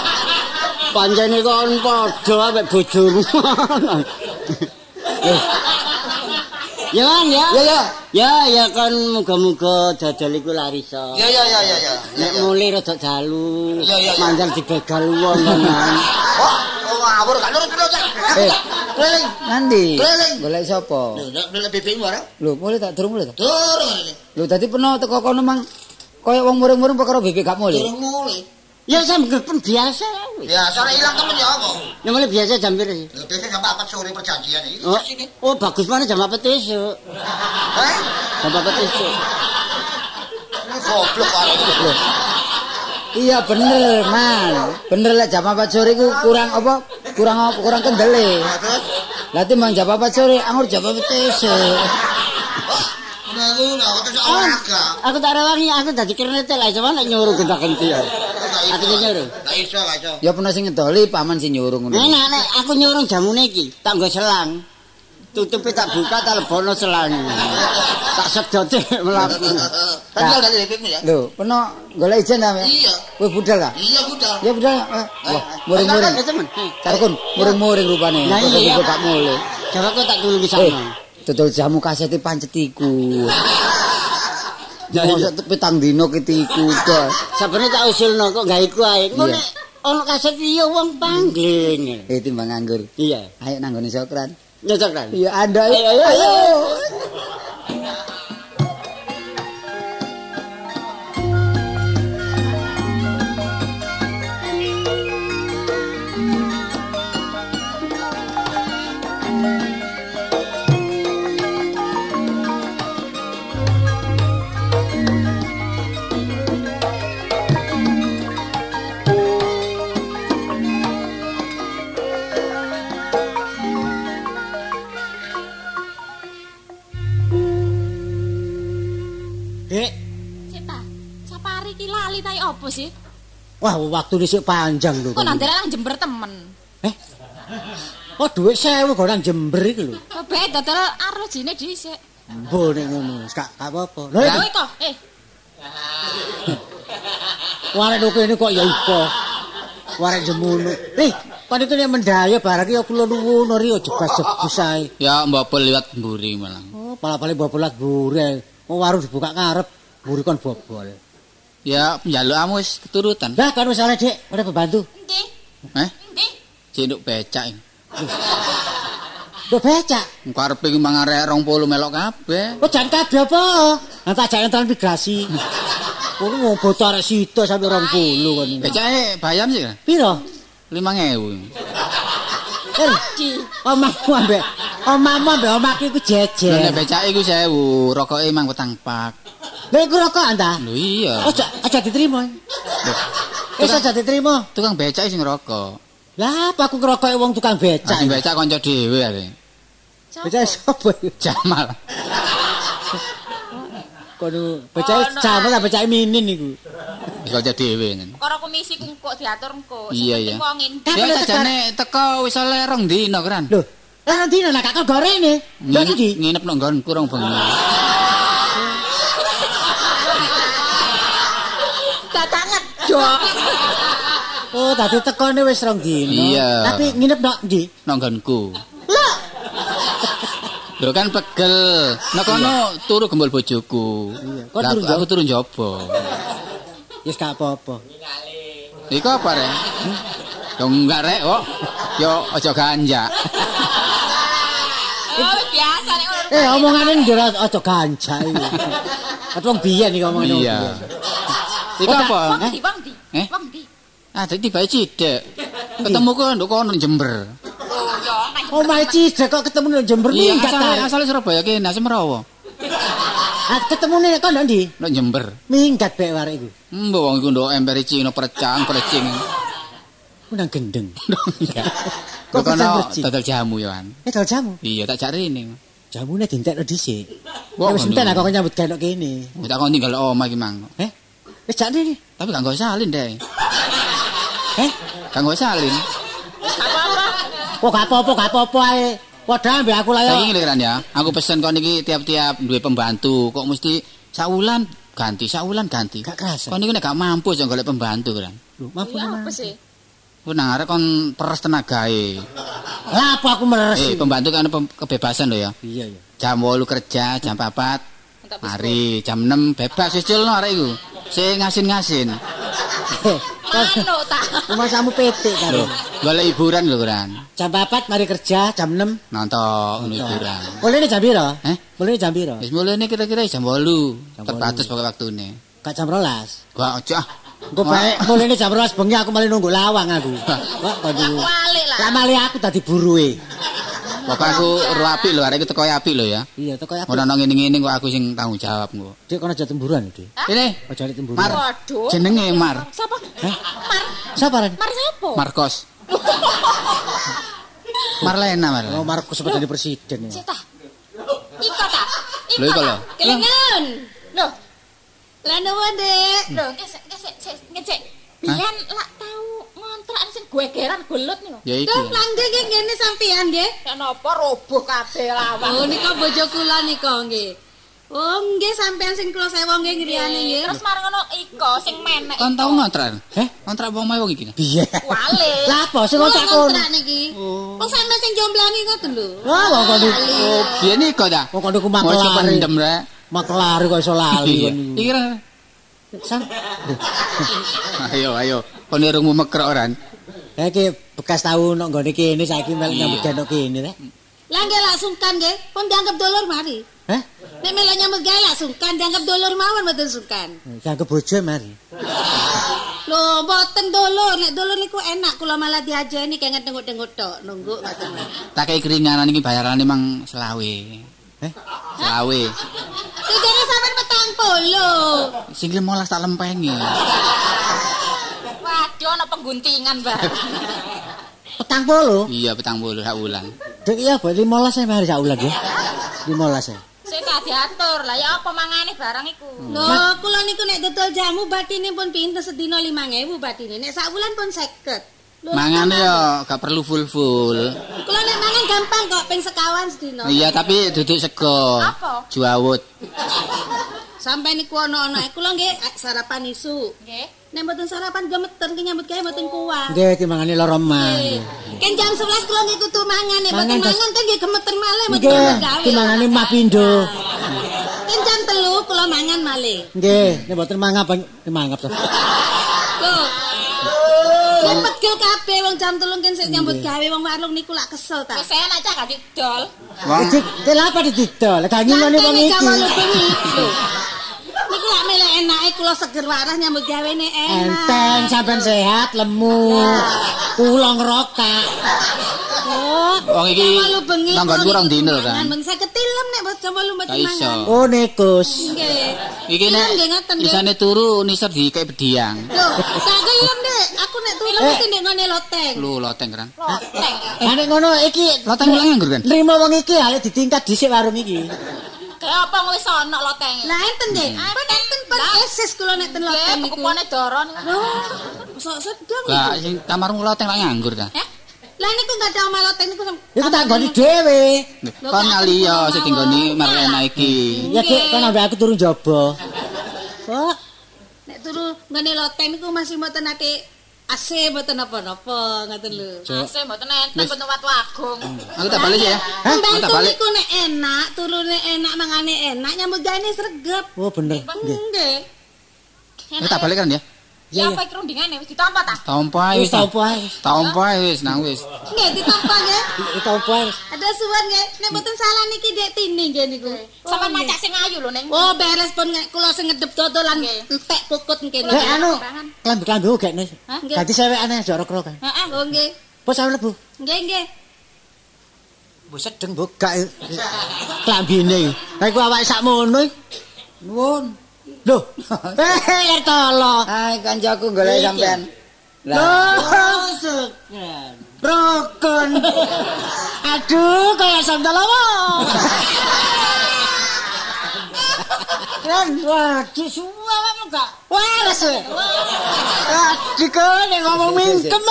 Panji Panjene kon padha ambek bojomu. Eh. Ya kan ya. Ya ya. Ya ya kan muga-muga dodol iku larisa. Ya ya ya ya ya. Nek mulai rada dalu, Ya, ya, mandal dibegal wong kan. Oh, ngawur gak nurut nurut. Eh. Keliling. Nanti. Keliling. Golek sapa? Lho, nek bebekmu ora? Lho, mulai tak durung mulai tak. Durung. Lho, tadi pernah teko kono mang kaya wong muring-muring perkara bebek gak mulai. Durung mulai. Ya sampe pun biasa. Ya, sore ilang temen ya apa? Ya mulai biasa jam pira sih? Ya, Biasanya jam 4 sore perjanjian iki. Oh, Sini. oh bagus mana jam apa esuk? Heh? Jam apa esuk? Ini goblok karo. Iya bener, Man. Bener lah jam 4 sore iku kurang apa? Kurang apa? Kurang kendele. Nah, terus Lah timbang jam 4 sore anggur jam 4 esuk. Ngono, aku terus olahraga. Aku tak rewangi, aku dadi kernetel aja mana nyuruh genta-genti ya. Aku sing nyuruh. Gak iso, gak iso. Ya pernah sing ngedoli paman sing nyuruh ngono. Nek nek aku nyuruh jamune iki, tak nggo selang. Tutupi tak buka tak lebono selang. Tak sedote mlaku. Tapi kalau dari ya? Lho, pernah golek ijen ta? Iya. Kowe budal ta? Iya, budal. Ya budal. eh. Wah, muring-muring. Ya. Karkun, muring-muring rupane. Kok iya. gak. Coba aku tak tulungi Eh, sana. Dodol jamu kasete pancet iku. Ya, Mosok petang dino ketiku. Sabene tak usulno kok gawe iku ae. Ngono Iya. ono kaset iya wong panggil. Eh timbang nganggur. Iya. Ayo nanggone sokran. Nyocok kan? Iya, Anda. Ayo, ayo, ayo. Wah waktu dhisik panjang lho. Kok nang daerah jember temen. Eh. Oh, dhuwit 1000 kok nang Jember iki lho. Kok bae dodol arojine dhisik. Mbok nek ngono, gak gak apa-apa. Lho, Kowe kok, eh, warek nuku ini kok ya ipo. Warek jemono. Eh, panitia mendaya barang ya kula nuwun ori aja jebus ae. Ya mbapel liwat mburi malah. Oh, pala-pala bobolat gure. Oh, warung dibuka ngarep, mburi kon bobol. Ya njaluk amu wis keturutan. Lah kan wis ale, Dik, ora pembantu. endi? Eh, Endi? cinduk becak. iki. Lho becak. Engko arepe iki mang arek 20 melok kabeh. Oh, jan kabeh apa? Nah, tak jak transmigrasi. Kuwi wong bocah arek sida sampe 20 kon. Becake bayar sih. Piro? 5000. Eh, omahmu ambek omahmu ambek omahku iku jejer. nek becake iku 1000, rokoke mang petang pak. Lha iku rokok anta? Lho iya. Aja aja diterima. Wis aja diterima. tukang becak sing rokok. Lah apa aku ngerokoke wong tukang becak. Sing becak kanca dhewe are. Becak sapa? Jamal. Kono becak sama ta becak minin iku. Kanca dhewe. kan. Karo komisi ku kok diatur engko. Iya, iya. Wong endi? Kan Ya sajane teko wis oleh rong dino kan. Lho, lah nanti nak kakak. Lho Nginep, iki. nginep nang nggonku rong bengi. Datangan, Dok. Oh, tadi tekone wis rong dino. Iya. Tapi nginep nok ndi? Nang nggonku. Lho kan pegel. Nek kono turu gembul bojoku. Kok Lah, turu aku, aku turu njaba. Wis gak apa-apa. Iku apa rek? Yo enggak rek kok. Yo aja ganjak. Oh, biasa nek ngono. Eh, omongane ngira aja ganjak iki. Kat wong biyen iki omongane. Iya. Iku apa? Wong di, wong di. Eh? Wong di. Ah, dadi bae cidek. Ketemu ku nduk kono Jember. Oh, yo nang Oh, cidek kok ketemu nang Jember Iya, minggat asale ta. asale Surabaya kene Semrawa. Ah, ketemu nih kok ndi? Nek Jember. Minggat bek warek iku. Mbok wong iku nduk ember Cina percang percing. Ku nang gendeng. Enggak. Kok Kok kono dodol jamu ya kan. Eh, dol jamu. Iya, tak cari ini. Jamune dintekno dhisik. Wis entek aku nyambut gawe kene. Tak kon tinggal omah iki mang. Eh? Wis jak. Tapi gak nggo salin deh. Eh? Gak nggo salin. apa-apa. Kok gak apa-apa, gak apa-apa ae. Padha ambek aku lah ya. Saiki ngene ya. Aku pesen kon iki tiap-tiap duwe pembantu, kok mesti saulan ganti, saulan ganti. Gak kerasa. Kon niku nek gak mampu aja golek pembantu kan. Lho, mampu Iya apa sih? Ku nang arek kon peres tenagae. Lah apa aku meres? Eh, pembantu kan kebebasan lho ya. Iya ya. Jam 8 kerja, jam 4 mari, jam 6 bebas wis culno arek iku. Sing ngasin-ngasin. Manuk tak. Rumah samu PT kan. Lho, golek hiburan lho kan. Jam 4 mari kerja, jam 6 Nonton hiburan. Boleh nih jam piro? Eh? Boleh nih jam piro? Wis mulane kira-kira jam 8. Jam Terbatas pokoke waktune. Gak jam 12. Gak aja. ah. Engko bae mulai nih jam 12 bengi aku malah nunggu lawang aku. Wah. Walik lah. Malah aku tadi buruwe. Pokoknya aku ro apik lho, arek iki teko apik lho ya. Iya, teko aku. Ora nang ngene-ngene kok aku sing tanggung jawab kok. Dik kono aja temburan, Dik. Ini Aja nek temburan. Mar. Waduh. jenenge Mar. Siapa? Mar. Sapa Ren? Mar siapa? Marcos. Marlena Mar. Oh, Markus sebagai presiden ya. Cita. Iko ta? Lho, iko lho. Kelingan. Lah nopo, Dek? loh, ngesek, ngesek, ngesek, ngecek. Biyen lak tau ngontrak sing gegeran gelut niku. Iki. Lah nggih nggih ngene sampean nggih. Ya napa roboh kabeh lawang. Oh nika bojo kula nika nggih. Oh nggih sampean sing kula sewa nggih griyane nggih. Terus marang ngono Iko sing menek. Kon tau ngontrak? Heh? Ngontrak wong wong iki. Piye? Wale. Lah apa sing ngontrak kono? ngontrak niki. Oh sampean sing jomblani ngoten lho. Wah, wong kono. Oh, biyen iki kok ta? Wong kono ku Mau makelari. pendem rek. Makelari kok iso lali kon. Iki. Ayo ayo. Kon irungmu mekrok ora? Ya iki bekas tau nang nggone kene saiki mel nyambut nang kene rek. Lah nggih lak sungkan nggih. Pun dianggap dulur mari. Hah? Nek melu nyambut gawe lak sungkan dianggap dulur mawon mboten sungkan. Dianggep bojo mari. Lho, mboten dulur. Nek dulur niku enak kula malah diajeni kayak tengok-tengok tok nunggu ngoten. Tak kei keringanan iki bayarane mang selawe. Heh? Selawe. Tidaknya sampean petang puluh. Sing 15 tak lempengi. Waduh ana pengguntingan, Mbak. Petang polo. Iya petang bulu sak wulan. Dek iya apa 15 saya mari sak ulan ya. 15 ya. Gak diatur. Lah ya apa mangane barang iku? Lho, kula niku nek dodol jamu batine pun pinten sedina 5000 batine. Nek sak wulan pun 50. Lho, Mangane yo gak perlu full-full. Kula nek mangan gampang kok ping sekawan sedina. Iya tapi duduk sego. Apa? Juawut. Sampai niku ana-ana kula nggih eh, sarapan isu. Nggih. Nek mboten sarapan gemeter ki nyambut gawe mboten kuat. Nggih iki mangane lara mah. Kan jam 11 kula niku kudu mangan nek mboten Mangan, mangan kan nggih gemeter malih mboten Nggih, gawe. iki mangane mah pindho. Kan jam 3 kula mangan malih. Nggih, nek mboten mangap mangap to. Loh. Kan pegel kabeh wong jam 3 kan sik nyambut gawe wong warung niku lak kesel ta. Wis enak cah gak didol. Iki kenapa dididol? Gak ngingoni wong iki. Lho. Lak melek enake kula seger waras nyambut gawe ne enak. Enteng sampean sehat, lemu. Kula ngerokak. Oh, Wong iki jam 8 bengi nanggon kula kurang dino mangan, kan. Ben saya ketilem nek bos jam 8 mboten Gak iso. mangan. Oh nekus. Nggih. Iki nek Nggih, ngoten, nggih. isane turu nisor di kayak bediang. Lho, tak gelem Dek. Aku nek turu mesti nek ngene loteng. Lu loteng kan. Loteng. Lah nek ngono iki Loteng ulang nganggur kan. nrimo wong iki ayo ditingkat dhisik warung iki. Kayak apa wis ana lotenge. Lah enten Dek. Pun enten pun eses kula nek ten loteng Nggih, niku. kupone doron. Sok sedang Gak niku. sing kamarmu loteng lak nganggur ta. Lah niku enggak ada omah loteng niku. Iku tak nggoni dhewe. Kon ngali yo sing dinggoni Marlena iki. Ya Dik, kan ambek aku turun jaba. Kok Nek turu ngene loteng niku masih mboten ate AC mboten apa-apa ngoten lho. Ase mboten enten mboten watu agung. Aku tak balik ya. Aku tak balik. niku nek enak, turune enak, mangane enak, nyambut gawe sregep. Oh bener. Nggih. Nggih. Aku tak balik kan ya. Ya apa iki rundingane wis ditampa ta? Tompa Wis wis. tau apa ae. Tompa wis nang wis. Nggih ditampa nggih. Apa ae. Ada suwan nggih. Nek mboten salah niki Dek Tini nggih niku. Sampeyan nggih. macak sing ayu lho ning. Oh beres pun nek kula sing ngedep dodolan entek kukut kene. Lek anu, klambi-klambi. Hah, nggih. Ganti sewekane aja ora kan. Heeh, oh nggih. Pos sampe lebu. Nggih nggih. Bu sedeng bu gak klambine. Lah iku awake sakmono. Nuwun. Lho, eh yer tolo. Hai kancaku golek sampean. Loh, Rukun. Aduh, kayak sandal apa? Kan, waduh, suwa kamu gak? Waras? Aduh, kau nih ngomong mingkem.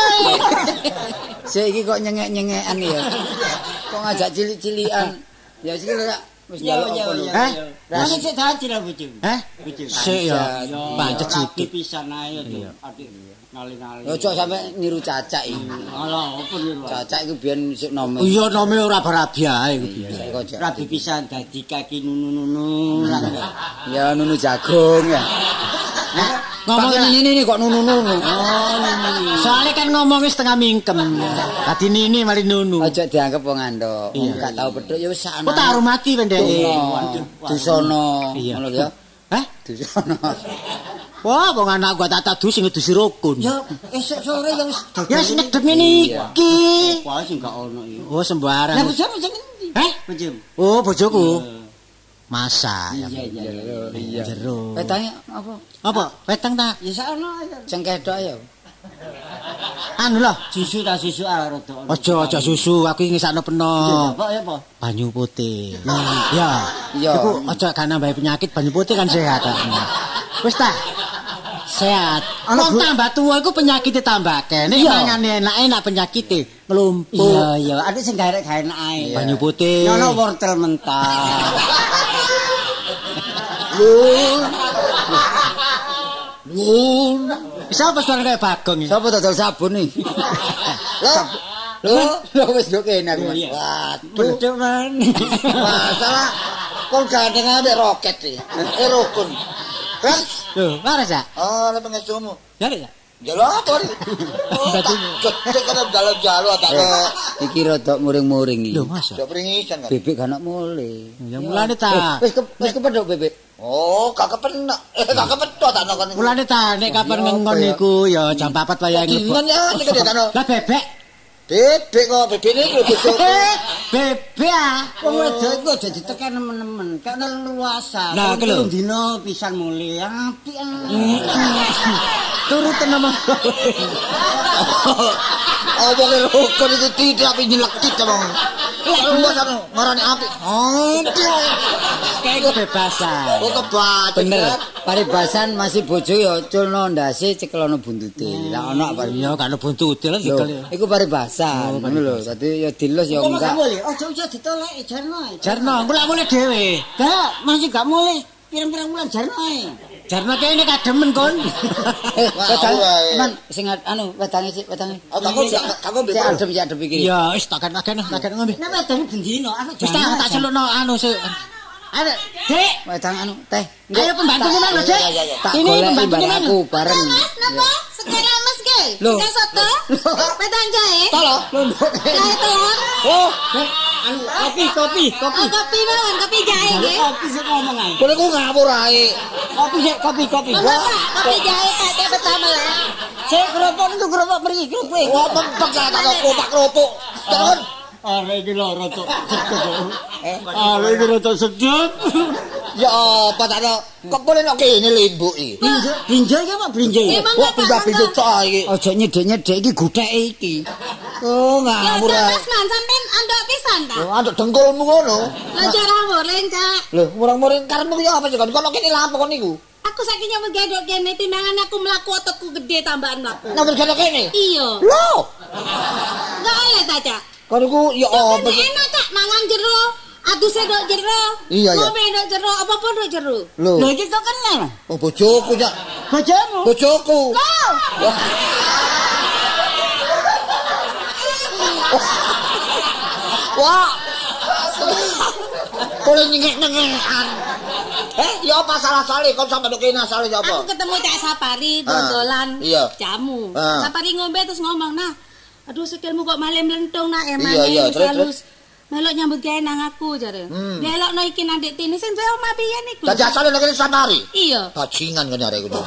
Sik iki kok nyengek-nyengekan ya. Kok ngajak cilik-cilikan. Ya sik Iya, njaluk apa lho? iya. Hah? Lah sik bojo. Heh? Bojo. Sik ya. Pancet sithik. pisan ae tuh. Adik ngali-ngali. Ojo sampe niru cacak iki. Alah, apa niru? Cacak iku biyen sik nome. Iya nome ora barabi ae iku biyen. Rapi pisan dadi kaki nunu-nunu. Ya nunu jagung ya. Ngomong Ngomong ini ini kok nunu-nunu. Soalnya kan ngomongnya setengah mingkem. Tadi nini mari nunu. Ojo dianggap wong andok. Wong gak tau pedhot ya wis sakno. Kok tak hormati pendek. Dusono. Iya. Ngono ya. Hah? Dusono. Wah, wong anak gua tak tadu sing ngedusi rukun. Ya esuk sore ya wis Ya sing ngedep ngene iki. Wah sing gak ono iki. Oh, sembarang. Lah bojomu sing endi? Heh? Bojomu. Oh, bojoku. Masa ya. Iya iya. Iya. Jero. Petangnya apa? Apa? Weteng ta? Ya sakno ae. Cengkedok ya. Anu lah. Susu ta susu ah rada. Ojo ojo susu, aku ingin sakno peno. Apa ya apa? Banyu putih. Ya. Iya. Iku ojo kan nambah penyakit banyu putih kan sehat. Wis ta? Sehat. Wong tambah tua iku penyakitnya tambah kene. Mangane enak-enak penyakitnya ngelumpuk. Iya iya, ada sing gawe enak ae. Banyu putih. Ono wortel mentah. Siapa suara kayak bagong ini? Sopo dodol sabun nih? Lho, lho wis yo kene aku. Waduh, masalah kon gandeng ambek roket iki. Eh rukun. Kan? Loh, mana? Oh, ada pengesumu. Jadi ya? Jalo apa nih? Cek kan dalam jalo tak ke. Iki rodok muring-muring iki. Loh, masa? Cok pringisan kan. Bebek gak nak mulai. Ya mulane ta. Wis ke wis kepedhok bebek. Oh, gak kepenak. Eh, gak kepethok tak nokon. Mulane ta nek kapan ngengon niku ya jam 4 wayahe Dingon nglebok. ya kan tak Lah bebek. Bebek kok bebek ini lho bebek. Bebek ah. Wong wedok iku aja ditekan nemen-nemen, kan luasan. Nah, ku lho. dino pisan mulai apik ah. Turut nama. Oh, boleh rukun itu tidak tapi nyelekit emang. Lu sana ngarani api. Oh, Kayak kebebasan. kok kebaca. Bener. Paribasan masih bojo ya culno ndase cekelono buntute. Lah ono apa? Iya, kan buntute lah Lho, dikel. iku paribasan. Ngono lho. Dadi ya dilus ya Kok enggak. mulai? Ojo ojo ditolak jarno. Jarno, engko lak mulai dhewe. Gak, masih gak mulai. Pirang-pirang bulan jarno ae. Jarno kene kademen kon. Wedang. Man, sing anu wedange sik wedange. Oh, kamu Sik, kamu sik bebas. adem sik adem iki. Iya, wis tak kan kan tak ngombe. Nek wedang bendino aku tak tak celukno anu sik. Ada, Dek. Wedang anu teh. Ayo pembantunya mana, Dek? Iya, iya, iya. Tak Ini mana? aku bareng. Mas, napa? Sekarang Mas ge. Loh. Soto. Pedang jahe. Tolo. Jahe telur. Oh, anu kopi kopi kopi. Oh, kopi mawon, kopi jahe nggih. Kopi sik ngomong ae. boleh ku ngawur ae. Kopi sik kopi kopi. Pak, kopi jahe Pak, Dek pertama lah. Sik keropok itu keropok mriki keropok. Wah, mempek lah tak kopak kerupuk. Terus Are iki lho rada sedep. Are iki rada sedep. ya apa tak ada. Kok boleh nok kene iki. Ya Pak brinjal. Eh, monggo Wah, Pak, pindah-pindah monggo. cah iki. Ojo nyedek-nyedek iki gutheke iki. Oh, Ya ngawur udah ae. Mas Man, sampean andok pisan ta? Oh, Aduk dengkulmu ngono. Lah cara boleh, Cak. Lho, murang-muring karepmu ya apa sih kon? Kono kene lapo kon niku? Aku saiki nyambut gedok kene timbangan aku mlaku ototku gede tambahan mlaku. Nomor kono kene. Iya. Lho, Enggak oleh ta, Cak? Kon niku ya apa Kan sih? enak, Cak, mangan jero. Aduse dok jero. Iya, iya. Ngombe dok jero, apa-apa dok jero. Lho, Lho iki kok kenal. oh bojoku ya. Bojomu. Bojoku. Kau. Wah. Boleh nyengek-nyengekan. Eh, ya apa salah-salah kon sampe ndok kene asale ya Aku apa? ketemu Cak Sapari Ah, dodolan iya. jamu. Ah. Sapari ngombe terus ngomong, "Nah, aduh sikilmu kok malah melentung nak emang Iya, iya, terus, halus." Melok nyambut gawe nang aku jare. Hmm. Delokno iki nang Dik Tini sing duwe omah biyen iku. Dadi asale ndok kene Sapari. Iya. Bajingan kan arek iku.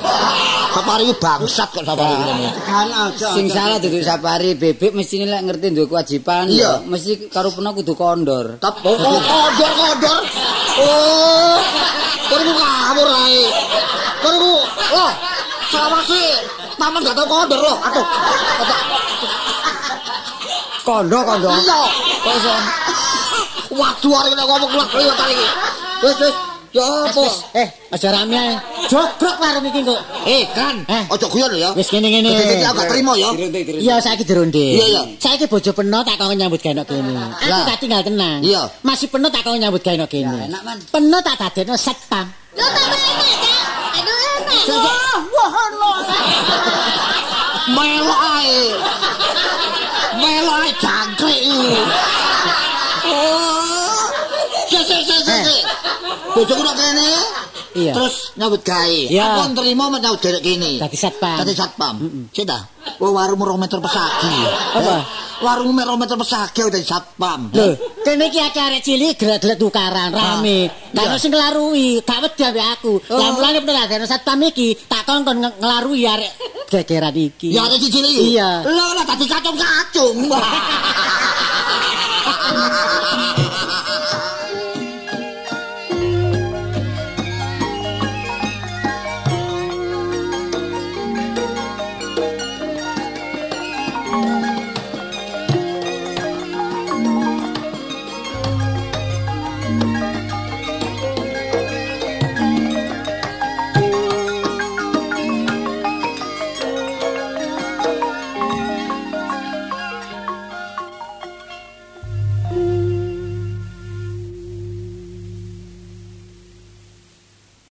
Sapari ku bangsat kok Sapari kene. Kan aja. Sing salah duduk sapari bebek mesti lek ngerti duwe kewajiban Iya. ya mesti karo pena kudu kondor. Tap oh, oh, kodor kodor. Oh. Kon ku ngawur ae. Kon ku loh. Sawase taman gak tau kodor loh. Aduh. Kondo kondo. Iya. Kok iso Waduh arek nek ngomong keluar kliwat iki. Wis wis. Ya apa? Eh, aja rame ae. Jogrok warung iki kok. Eh, kan. Eh. Ojo guyon lho ya. Wis ngene-ngene. Dadi aku gak terima ya. Iya saiki dironde. Iya, iya. Saiki bojo peno tak kok nyambut gawe nok kene. Aku Lah. gak tinggal tenang. Iya. Masih peno tak kok nyambut gawe nok kene. Enak, Man. Peno tak dadekno satpam. Lho tambah enak, Cak. Aduh enak. Wah, wah ono. Melok ae. Melok ae jangkrik iki. Oh. Sik sik sik sik. sik. Bojoku nak kene. Iya. Terus nyambut gawe. Iya. Aku men nyambut gawe kene. Dadi satpam. Dadi satpam. Sik ta? Oh, warung 2 meter persegi. Apa? Eh, Warung 2 meter persegi udah satpam. Lho, kene iki akeh arek cilik gelek-gelek tukaran rame. Lah Iya. kok sing nglarui, gak wedi ambek aku. Lah mulane bener ada satpam iki tak kongkon nge- nglarui arek gegeran iki. Ya ada cicil iki. Iya. Lah lah tadi kacung-kacung.